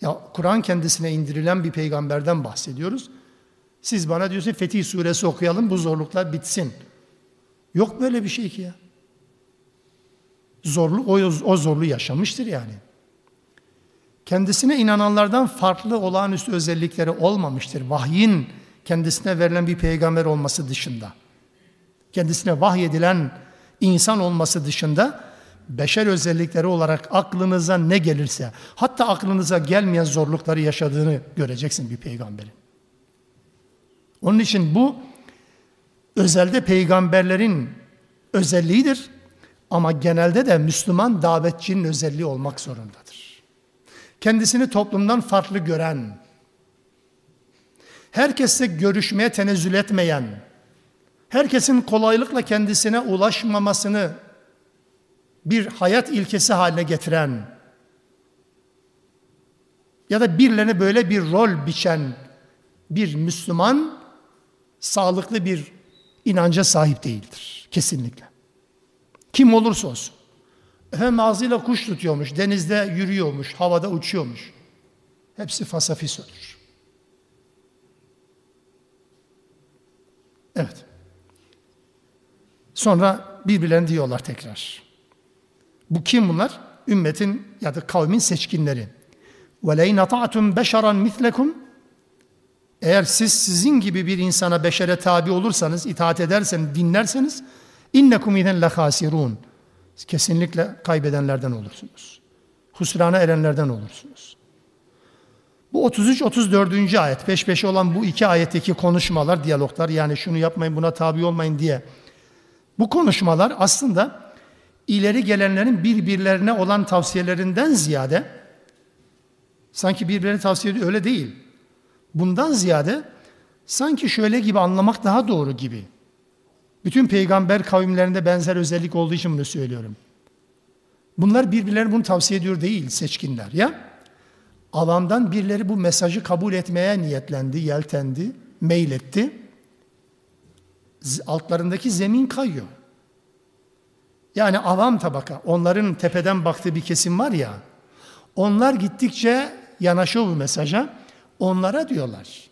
Ya Kur'an kendisine indirilen bir peygamberden bahsediyoruz. Siz bana diyorsunuz Fetih suresi okuyalım bu zorluklar bitsin. Yok böyle bir şey ki ya. Zorluk o, o zorluğu yaşamıştır yani kendisine inananlardan farklı olağanüstü özellikleri olmamıştır. Vahyin kendisine verilen bir peygamber olması dışında. Kendisine vahyedilen insan olması dışında beşer özellikleri olarak aklınıza ne gelirse, hatta aklınıza gelmeyen zorlukları yaşadığını göreceksin bir peygamberin. Onun için bu özelde peygamberlerin özelliğidir ama genelde de Müslüman davetçinin özelliği olmak zorundadır kendisini toplumdan farklı gören, herkesle görüşmeye tenezzül etmeyen, herkesin kolaylıkla kendisine ulaşmamasını bir hayat ilkesi haline getiren, ya da birilerine böyle bir rol biçen bir Müslüman sağlıklı bir inanca sahip değildir. Kesinlikle. Kim olursa olsun. Efendim ağzıyla kuş tutuyormuş, denizde yürüyormuş, havada uçuyormuş. Hepsi fasafisödür. Evet. Sonra birbirlerini diyorlar tekrar. Bu kim bunlar? Ümmetin ya da kavmin seçkinleri. وَلَيْنَ طَعْتُمْ بَشَرًا مِثْلَكُمْ Eğer siz sizin gibi bir insana, beşere tabi olursanız, itaat ederseniz, dinlerseniz innekum iden lehasirun. Kesinlikle kaybedenlerden olursunuz. Husrana erenlerden olursunuz. Bu 33-34. ayet, peş peşe olan bu iki ayetteki konuşmalar, diyaloglar yani şunu yapmayın buna tabi olmayın diye. Bu konuşmalar aslında ileri gelenlerin birbirlerine olan tavsiyelerinden ziyade sanki birbirine tavsiye ediyor öyle değil. Bundan ziyade sanki şöyle gibi anlamak daha doğru gibi. Bütün peygamber kavimlerinde benzer özellik olduğu için bunu söylüyorum. Bunlar birbirlerine bunu tavsiye ediyor değil seçkinler ya. Alandan birileri bu mesajı kabul etmeye niyetlendi, yeltendi, meyletti. Altlarındaki zemin kayıyor. Yani avam tabaka, onların tepeden baktığı bir kesim var ya, onlar gittikçe yanaşıyor bu mesaja. Onlara diyorlar.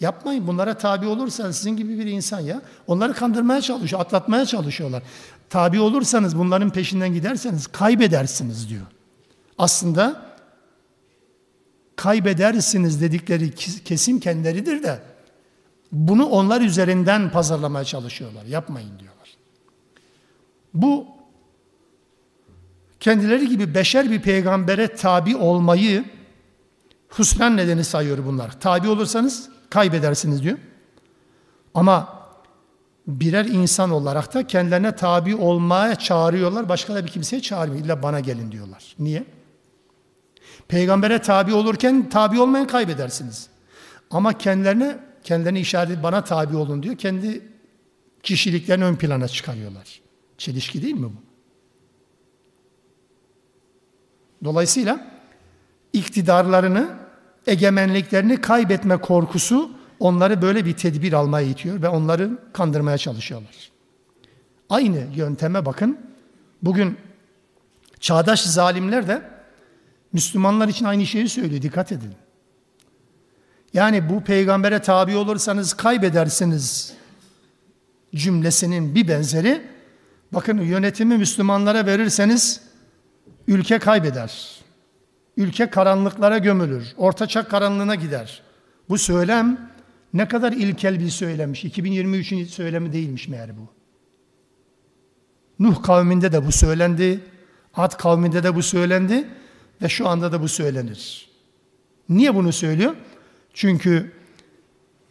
Yapmayın bunlara tabi olursanız sizin gibi bir insan ya. Onları kandırmaya çalışıyor, atlatmaya çalışıyorlar. Tabi olursanız bunların peşinden giderseniz kaybedersiniz diyor. Aslında kaybedersiniz dedikleri kesim kendileridir de bunu onlar üzerinden pazarlamaya çalışıyorlar. Yapmayın diyorlar. Bu kendileri gibi beşer bir peygambere tabi olmayı husran nedeni sayıyor bunlar. Tabi olursanız kaybedersiniz diyor. Ama birer insan olarak da kendilerine tabi olmaya çağırıyorlar. Başka da bir kimseye çağırmıyor. İlla bana gelin diyorlar. Niye? Peygambere tabi olurken tabi olmayın kaybedersiniz. Ama kendilerine kendilerine işaret bana tabi olun diyor. Kendi kişiliklerini ön plana çıkarıyorlar. Çelişki değil mi bu? Dolayısıyla iktidarlarını, egemenliklerini kaybetme korkusu onları böyle bir tedbir almaya itiyor ve onları kandırmaya çalışıyorlar. Aynı yönteme bakın. Bugün çağdaş zalimler de Müslümanlar için aynı şeyi söylüyor. Dikkat edin. Yani bu peygambere tabi olursanız kaybedersiniz cümlesinin bir benzeri. Bakın yönetimi Müslümanlara verirseniz ülke kaybeder. Ülke karanlıklara gömülür. Ortaçak karanlığına gider. Bu söylem ne kadar ilkel bir söylemiş. 2023'ün söylemi değilmiş meğer bu. Nuh kavminde de bu söylendi. Ad kavminde de bu söylendi. Ve şu anda da bu söylenir. Niye bunu söylüyor? Çünkü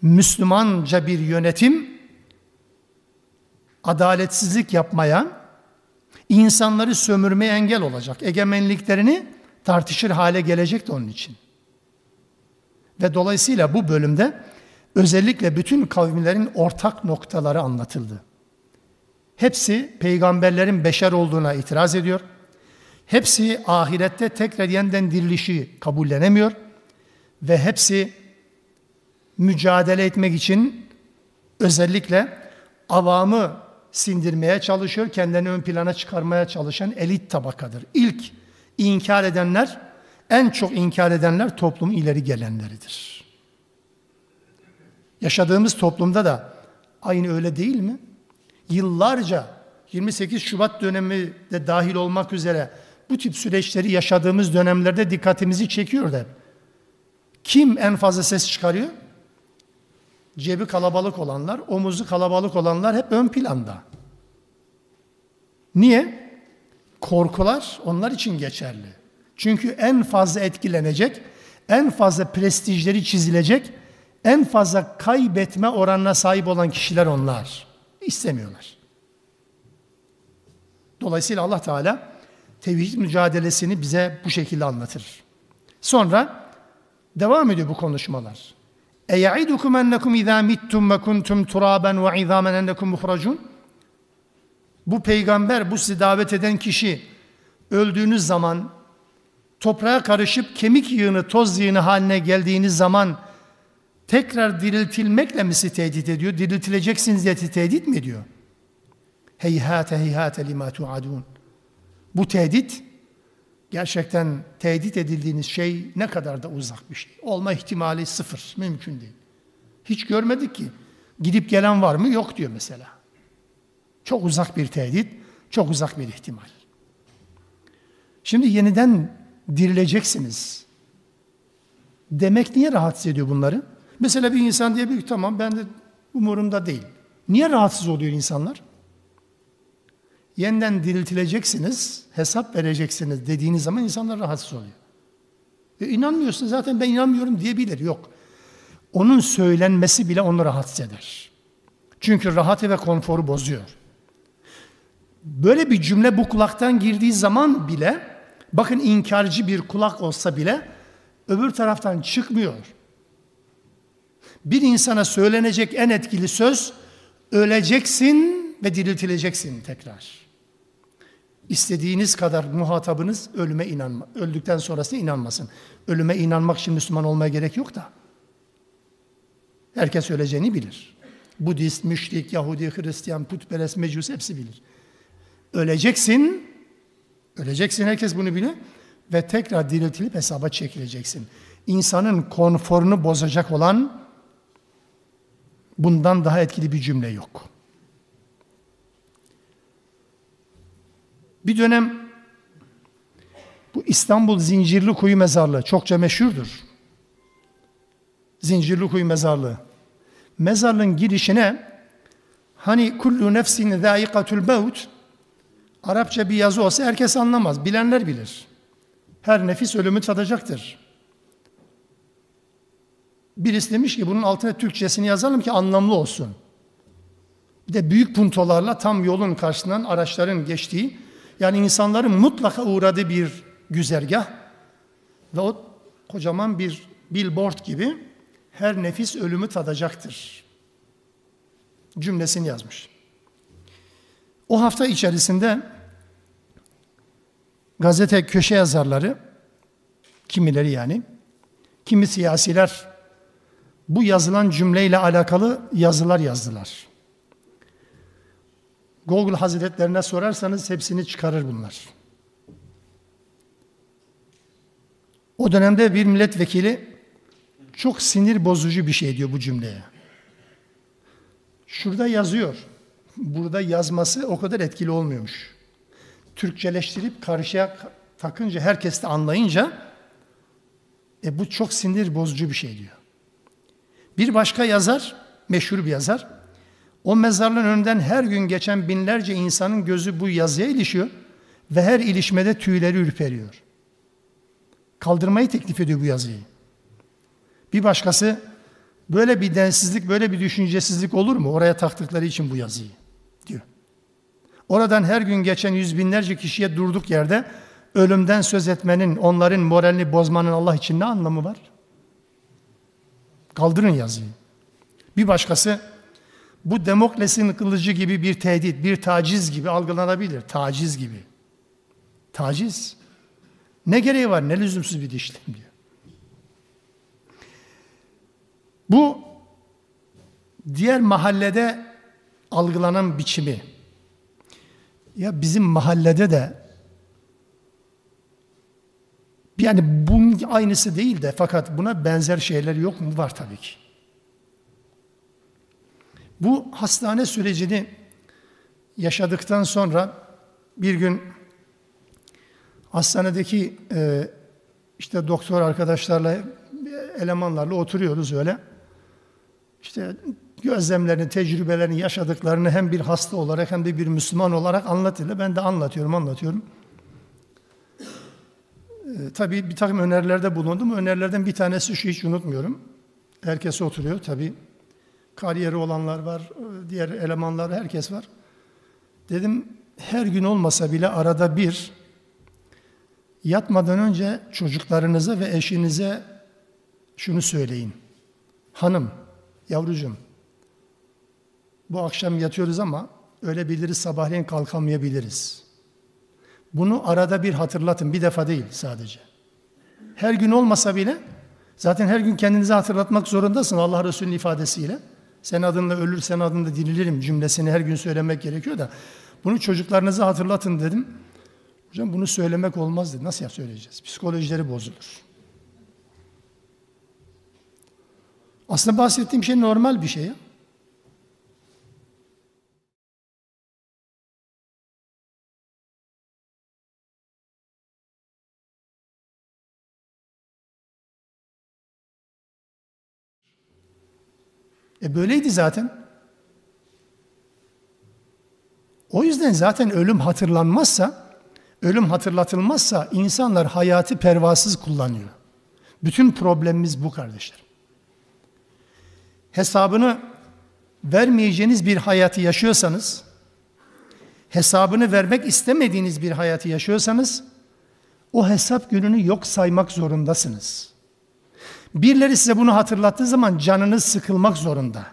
Müslümanca bir yönetim adaletsizlik yapmaya, insanları sömürmeye engel olacak. Egemenliklerini tartışır hale gelecek de onun için. Ve dolayısıyla bu bölümde özellikle bütün kavimlerin ortak noktaları anlatıldı. Hepsi peygamberlerin beşer olduğuna itiraz ediyor. Hepsi ahirette tekrar yeniden dirilişi kabullenemiyor ve hepsi mücadele etmek için özellikle avamı sindirmeye çalışıyor, kendilerini ön plana çıkarmaya çalışan elit tabakadır. İlk inkar edenler, en çok inkar edenler toplum ileri gelenleridir. Yaşadığımız toplumda da aynı öyle değil mi? Yıllarca 28 Şubat dönemi de dahil olmak üzere bu tip süreçleri yaşadığımız dönemlerde dikkatimizi çekiyor da. Kim en fazla ses çıkarıyor? Cebi kalabalık olanlar, omuzu kalabalık olanlar hep ön planda. Niye? Korkular onlar için geçerli. Çünkü en fazla etkilenecek, en fazla prestijleri çizilecek, en fazla kaybetme oranına sahip olan kişiler onlar. İstemiyorlar. Dolayısıyla Allah Teala tevhid mücadelesini bize bu şekilde anlatır. Sonra devam ediyor bu konuşmalar. اَيَعِدُكُمْ اَنَّكُمْ اِذَا مِتْتُمْ وَكُنْتُمْ تُرَابًا وَعِذَامًا اَنَّكُمْ مُخْرَجُونَ bu peygamber, bu sizi davet eden kişi öldüğünüz zaman toprağa karışıp kemik yığını, toz yığını haline geldiğiniz zaman tekrar diriltilmekle mi sizi tehdit ediyor? Diriltileceksiniz diye tehdit mi ediyor? Heyhate heyhate lima tuadun. Bu tehdit gerçekten tehdit edildiğiniz şey ne kadar da uzak bir şey. Olma ihtimali sıfır, mümkün değil. Hiç görmedik ki. Gidip gelen var mı? Yok diyor mesela. Çok uzak bir tehdit, çok uzak bir ihtimal. Şimdi yeniden dirileceksiniz. Demek niye rahatsız ediyor bunları? Mesela bir insan diyebilir ki tamam ben de umurumda değil. Niye rahatsız oluyor insanlar? Yeniden diriltileceksiniz, hesap vereceksiniz dediğiniz zaman insanlar rahatsız oluyor. E inanmıyorsun zaten ben inanmıyorum diyebilir. Yok. Onun söylenmesi bile onu rahatsız eder. Çünkü rahatı ve konforu bozuyor. Böyle bir cümle bu kulaktan girdiği zaman bile bakın inkarcı bir kulak olsa bile öbür taraftan çıkmıyor. Bir insana söylenecek en etkili söz öleceksin ve diriltileceksin tekrar. İstediğiniz kadar muhatabınız ölüme inanma, öldükten sonrası inanmasın. Ölüme inanmak için Müslüman olmaya gerek yok da. Herkes öleceğini bilir. Budist, müşrik, Yahudi, Hristiyan, putperest, mecus hepsi bilir. Öleceksin, öleceksin herkes bunu bilir ve tekrar diriltilip hesaba çekileceksin. İnsanın konforunu bozacak olan bundan daha etkili bir cümle yok. Bir dönem bu İstanbul Zincirli Kuyu Mezarlığı çokça meşhurdur. Zincirli Kuyu Mezarlığı. Mezarlığın girişine hani kullu nefsin zâikatul mevt Arapça bir yazı olsa herkes anlamaz. Bilenler bilir. Her nefis ölümü tadacaktır. Birisi demiş ki bunun altına Türkçesini yazalım ki anlamlı olsun. Bir de büyük puntolarla tam yolun karşısından araçların geçtiği yani insanların mutlaka uğradığı bir güzergah ve o kocaman bir billboard gibi her nefis ölümü tadacaktır. Cümlesini yazmış. O hafta içerisinde gazete köşe yazarları, kimileri yani, kimi siyasiler bu yazılan cümleyle alakalı yazılar yazdılar. Google Hazretlerine sorarsanız hepsini çıkarır bunlar. O dönemde bir milletvekili çok sinir bozucu bir şey diyor bu cümleye. Şurada yazıyor. Burada yazması o kadar etkili olmuyormuş. Türkçeleştirip karşıya takınca herkes de anlayınca e bu çok sinir bozucu bir şey diyor. Bir başka yazar, meşhur bir yazar, o mezarlığın önünden her gün geçen binlerce insanın gözü bu yazıya ilişiyor ve her ilişmede tüyleri ürperiyor. Kaldırmayı teklif ediyor bu yazıyı. Bir başkası böyle bir densizlik, böyle bir düşüncesizlik olur mu? Oraya taktıkları için bu yazıyı. Oradan her gün geçen yüz binlerce kişiye durduk yerde ölümden söz etmenin, onların moralini bozmanın Allah için ne anlamı var? Kaldırın yazıyı. Bir başkası bu Demokles'in kılıcı gibi bir tehdit, bir taciz gibi algılanabilir. Taciz gibi. Taciz. Ne gereği var? Ne lüzumsuz bir işlem diyor. Bu diğer mahallede algılanan biçimi. Ya bizim mahallede de yani bunun aynısı değil de fakat buna benzer şeyler yok mu? Var tabii ki. Bu hastane sürecini yaşadıktan sonra bir gün hastanedeki e, işte doktor arkadaşlarla, elemanlarla oturuyoruz öyle. İşte gözlemlerini, tecrübelerini, yaşadıklarını hem bir hasta olarak hem de bir Müslüman olarak anlatıyorlar. Ben de anlatıyorum, anlatıyorum. E, tabii bir takım önerilerde bulundum. Önerilerden bir tanesi şu hiç unutmuyorum. Herkes oturuyor tabii kariyeri olanlar var, diğer elemanlar, herkes var. Dedim her gün olmasa bile arada bir yatmadan önce çocuklarınıza ve eşinize şunu söyleyin. Hanım, yavrucum, bu akşam yatıyoruz ama öyle biliriz sabahleyin kalkamayabiliriz. Bunu arada bir hatırlatın, bir defa değil sadece. her gün olmasa bile zaten her gün kendinize hatırlatmak zorundasın Allah Resulü'nün ifadesiyle. Sen adınla ölür, sen adınla dirilirim cümlesini her gün söylemek gerekiyor da bunu çocuklarınıza hatırlatın dedim. Hocam bunu söylemek olmaz dedi. Nasıl ya söyleyeceğiz? Psikolojileri bozulur. Aslında bahsettiğim şey normal bir şey ya. E böyleydi zaten. O yüzden zaten ölüm hatırlanmazsa, ölüm hatırlatılmazsa insanlar hayatı pervasız kullanıyor. Bütün problemimiz bu kardeşler. Hesabını vermeyeceğiniz bir hayatı yaşıyorsanız, hesabını vermek istemediğiniz bir hayatı yaşıyorsanız, o hesap gününü yok saymak zorundasınız. Birileri size bunu hatırlattığı zaman canınız sıkılmak zorunda.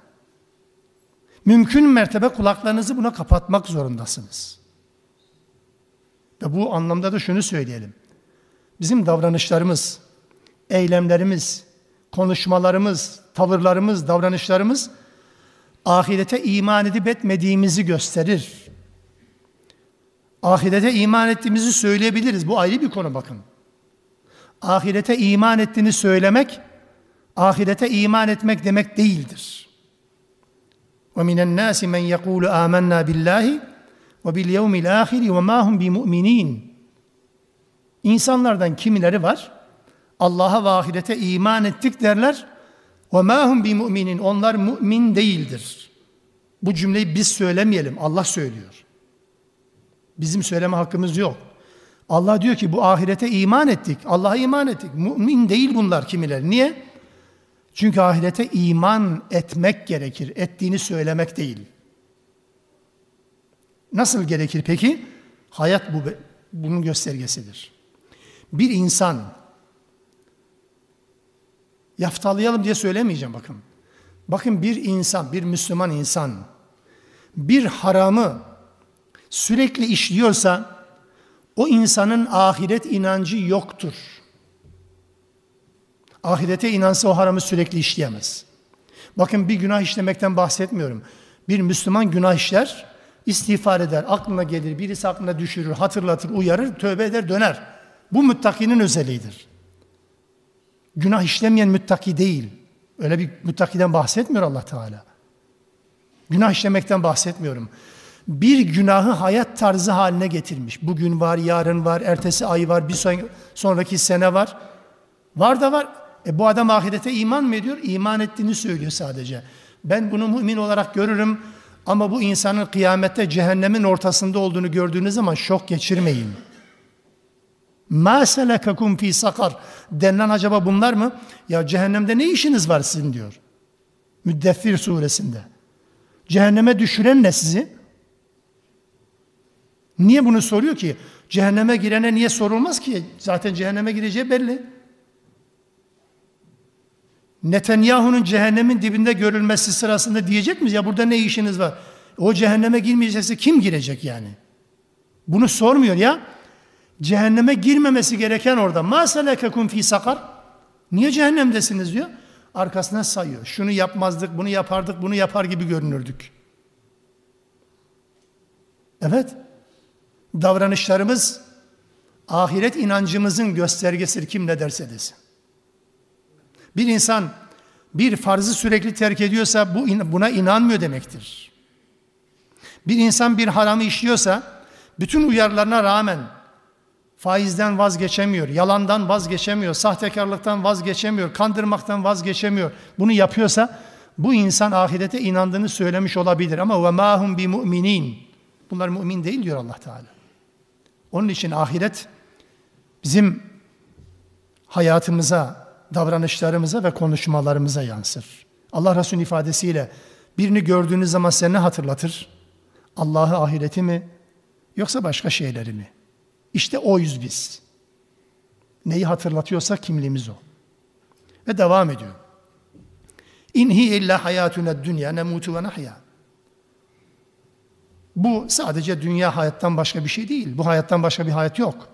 Mümkün mertebe kulaklarınızı buna kapatmak zorundasınız. Ve bu anlamda da şunu söyleyelim. Bizim davranışlarımız, eylemlerimiz, konuşmalarımız, tavırlarımız, davranışlarımız ahirete iman edip etmediğimizi gösterir. Ahirete iman ettiğimizi söyleyebiliriz. Bu ayrı bir konu bakın Ahirete iman ettiğini söylemek, ahirete iman etmek demek değildir. وَمِنَ النَّاسِ مَنْ يَقُولُ آمَنَّا بِاللّٰهِ وَبِالْيَوْمِ الْآخِرِ وَمَا هُمْ بِمُؤْمِنِينَ İnsanlardan kimileri var, Allah'a ve ahirete iman ettik derler. وَمَا هُمْ بِمُؤْمِنِينَ Onlar mümin değildir. Bu cümleyi biz söylemeyelim, Allah söylüyor. Bizim söyleme hakkımız yok. Allah diyor ki bu ahirete iman ettik. Allah'a iman ettik. Mümin değil bunlar kimileri. Niye? Çünkü ahirete iman etmek gerekir. Ettiğini söylemek değil. Nasıl gerekir peki? Hayat bu bunun göstergesidir. Bir insan yaftalayalım diye söylemeyeceğim bakın. Bakın bir insan, bir Müslüman insan bir haramı sürekli işliyorsa o insanın ahiret inancı yoktur. Ahirete inansa o haramı sürekli işleyemez. Bakın bir günah işlemekten bahsetmiyorum. Bir Müslüman günah işler, istiğfar eder, aklına gelir, birisi aklına düşürür, hatırlatır, uyarır, tövbe eder, döner. Bu müttakinin özelliğidir. Günah işlemeyen müttaki değil. Öyle bir müttakiden bahsetmiyor Allah Teala. Günah işlemekten bahsetmiyorum bir günahı hayat tarzı haline getirmiş. Bugün var, yarın var, ertesi ay var, bir sonraki sene var. Var da var. E bu adam ahirete iman mı ediyor? İman ettiğini söylüyor sadece. Ben bunu mümin olarak görürüm ama bu insanın kıyamette cehennemin ortasında olduğunu gördüğünüz zaman şok geçirmeyin. Ma selekakum fi sakar denilen acaba bunlar mı? Ya cehennemde ne işiniz var sizin diyor. Müddeffir suresinde. Cehenneme düşüren ne sizi? Niye bunu soruyor ki? Cehenneme girene niye sorulmaz ki? Zaten cehenneme gireceği belli. Netanyahu'nun cehennemin dibinde görülmesi sırasında diyecek miyiz? Ya burada ne işiniz var? O cehenneme girmeyecekse kim girecek yani? Bunu sormuyor ya. Cehenneme girmemesi gereken orada. Ma selekakum fi sakar. Niye cehennemdesiniz diyor. Arkasına sayıyor. Şunu yapmazdık, bunu yapardık, bunu yapar gibi görünürdük. Evet. Davranışlarımız ahiret inancımızın göstergesidir kim ne derse desin. Bir insan bir farzı sürekli terk ediyorsa bu buna inanmıyor demektir. Bir insan bir haramı işliyorsa bütün uyarılarına rağmen faizden vazgeçemiyor, yalandan vazgeçemiyor, sahtekarlıktan vazgeçemiyor, kandırmaktan vazgeçemiyor. Bunu yapıyorsa bu insan ahirete inandığını söylemiş olabilir ama ve mahum bi müminin. Bunlar mümin değil diyor Allah Teala. Onun için ahiret bizim hayatımıza, davranışlarımıza ve konuşmalarımıza yansır. Allah Resulü ifadesiyle birini gördüğünüz zaman size ne hatırlatır? Allah'ı ahireti mi yoksa başka şeyleri mi? İşte oyuz biz. Neyi hatırlatıyorsa kimliğimiz o. Ve devam ediyor. İnhi illa hayatuna dünya nemutu ve nahya. Bu sadece dünya hayattan başka bir şey değil. Bu hayattan başka bir hayat yok.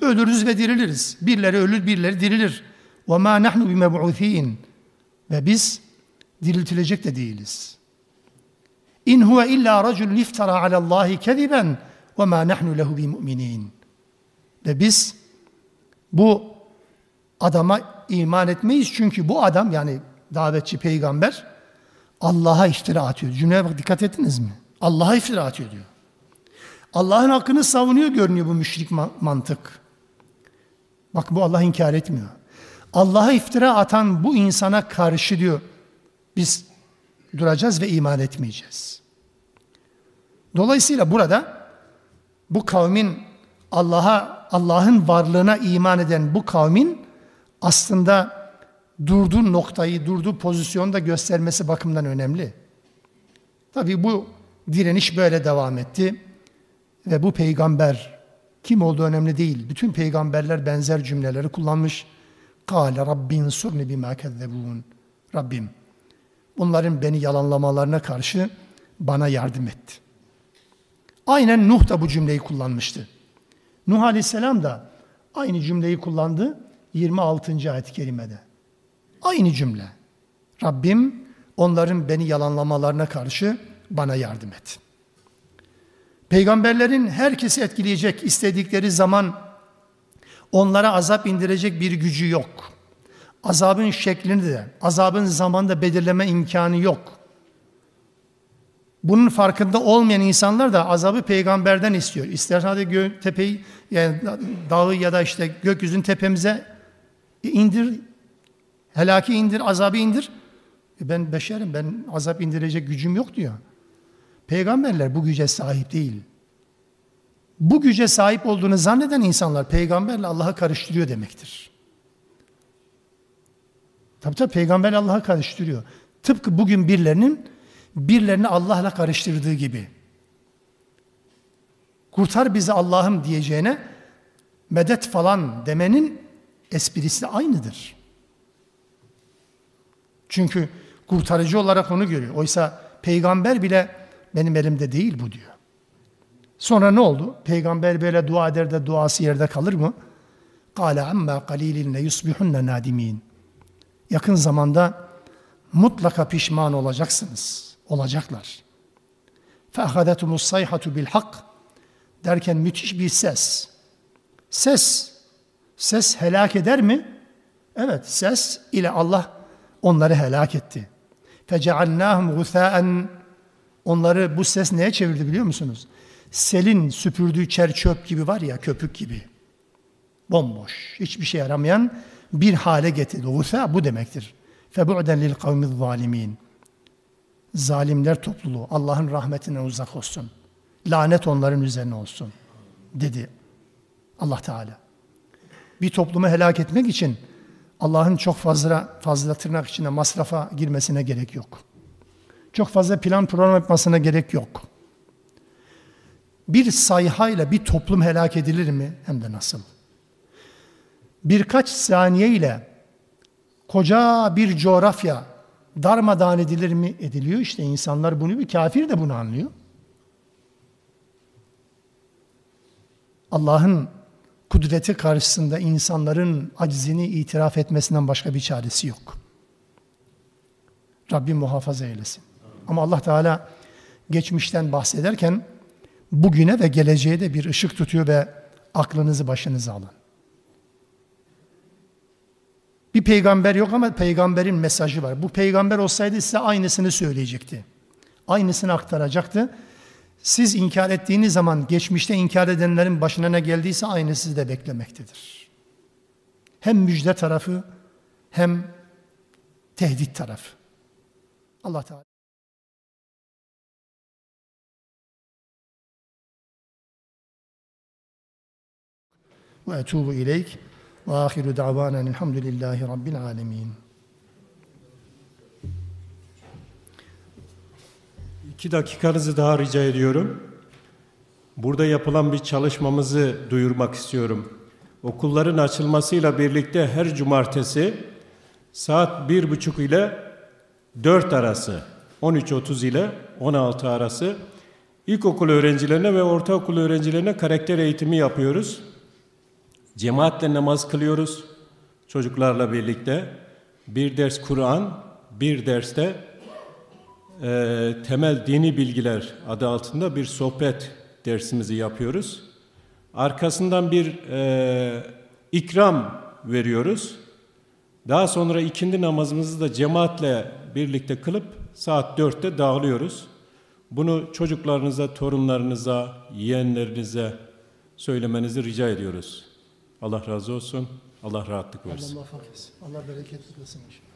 Ölürüz ve diriliriz. Birileri ölür, birileri dirilir. وَمَا نَحْنُ بِمَبْعُث۪ينَ Ve biz diriltilecek de değiliz. İn huve illa racul iftara alallahi keziben ve ma nahnu lehu bimü'minin. Ve biz bu adama iman etmeyiz çünkü bu adam yani davetçi peygamber Allah'a iftira atıyor. Cümleye bak dikkat ettiniz mi? Allah'a iftira atıyor diyor. Allah'ın hakkını savunuyor görünüyor bu müşrik mantık. Bak bu Allah inkar etmiyor. Allah'a iftira atan bu insana karşı diyor biz duracağız ve iman etmeyeceğiz. Dolayısıyla burada bu kavmin Allah'a Allah'ın varlığına iman eden bu kavmin aslında durduğu noktayı, durduğu pozisyonu da göstermesi bakımından önemli. Tabi bu direniş böyle devam etti ve bu peygamber kim olduğu önemli değil. Bütün peygamberler benzer cümleleri kullanmış. Kale Rabbin surni bima kezzebun. Rabbim bunların beni yalanlamalarına karşı bana yardım etti. Aynen Nuh da bu cümleyi kullanmıştı. Nuh Aleyhisselam da aynı cümleyi kullandı 26. ayet-i kerimede. Aynı cümle. Rabbim onların beni yalanlamalarına karşı bana yardım et. Peygamberlerin herkesi etkileyecek istedikleri zaman onlara azap indirecek bir gücü yok. Azabın şeklini de, azabın zamanında da belirleme imkanı yok. Bunun farkında olmayan insanlar da azabı peygamberden istiyor. İster hadi gö tepeyi, yani dağı ya da işte gökyüzünün tepemize indir, helaki indir, azabı indir. E ben beşerim, ben azap indirecek gücüm yok diyor. Peygamberler bu güce sahip değil. Bu güce sahip olduğunu zanneden insanlar peygamberle Allah'ı karıştırıyor demektir. Tabi tabi peygamber Allah'a karıştırıyor. Tıpkı bugün birilerinin birilerini Allah'la karıştırdığı gibi. Kurtar bizi Allah'ım diyeceğine medet falan demenin esprisi aynıdır. Çünkü kurtarıcı olarak onu görüyor. Oysa peygamber bile benim elimde değil bu diyor. Sonra ne oldu? Peygamber böyle dua eder de duası yerde kalır mı? Kale amma qalilin yusbihunna nadimin. Yakın zamanda mutlaka pişman olacaksınız. Olacaklar. فَاَخَذَتُمُ الصَّيْحَةُ بِالْحَقِّ derken müthiş bir ses. Ses. Ses helak eder mi? Evet, ses ile Allah onları helak etti. فَجَعَلْنَاهُمْ غُثَاءً Onları bu ses neye çevirdi biliyor musunuz? Selin süpürdüğü çer çöp gibi var ya köpük gibi. Bomboş, hiçbir şey yaramayan bir hale getirdi. Vusa bu demektir. Febu'den lil kavmiz zalimin. Zalimler topluluğu Allah'ın rahmetinden uzak olsun. Lanet onların üzerine olsun dedi Allah Teala. Bir toplumu helak etmek için Allah'ın çok fazla fazla tırnak içinde masrafa girmesine gerek yok. Çok fazla plan program yapmasına gerek yok. Bir sayhayla bir toplum helak edilir mi? Hem de nasıl? Birkaç saniye ile koca bir coğrafya darmadağın edilir mi? Ediliyor işte insanlar bunu bir kafir de bunu anlıyor. Allah'ın kudreti karşısında insanların acizini itiraf etmesinden başka bir çaresi yok. Rabbim muhafaza eylesin. Ama Allah Teala geçmişten bahsederken bugüne ve geleceğe de bir ışık tutuyor ve aklınızı başınıza alın. Bir peygamber yok ama peygamberin mesajı var. Bu peygamber olsaydı size aynısını söyleyecekti. Aynısını aktaracaktı. Siz inkar ettiğiniz zaman geçmişte inkar edenlerin başına ne geldiyse aynı sizi de beklemektedir. Hem müjde tarafı hem tehdit tarafı. Allah Teala. Ve etubu ileyk. Ve ahiru da'vanen elhamdülillahi rabbil alemin. İki dakikanızı daha rica ediyorum. Burada yapılan bir çalışmamızı duyurmak istiyorum. Okulların açılmasıyla birlikte her cumartesi saat bir buçuk ile 4 arası, 13.30 ile 16 arası ilkokul öğrencilerine ve ortaokul öğrencilerine karakter eğitimi yapıyoruz. Cemaatle namaz kılıyoruz çocuklarla birlikte. Bir ders Kur'an, bir derste e, temel dini bilgiler adı altında bir sohbet dersimizi yapıyoruz. Arkasından bir e, ikram veriyoruz. Daha sonra ikindi namazımızı da cemaatle birlikte kılıp saat dörtte dağılıyoruz. Bunu çocuklarınıza, torunlarınıza, yeğenlerinize söylemenizi rica ediyoruz. Allah razı olsun. Allah rahatlık versin. Allah muvaffak etsin. Allah bereket versin inşallah.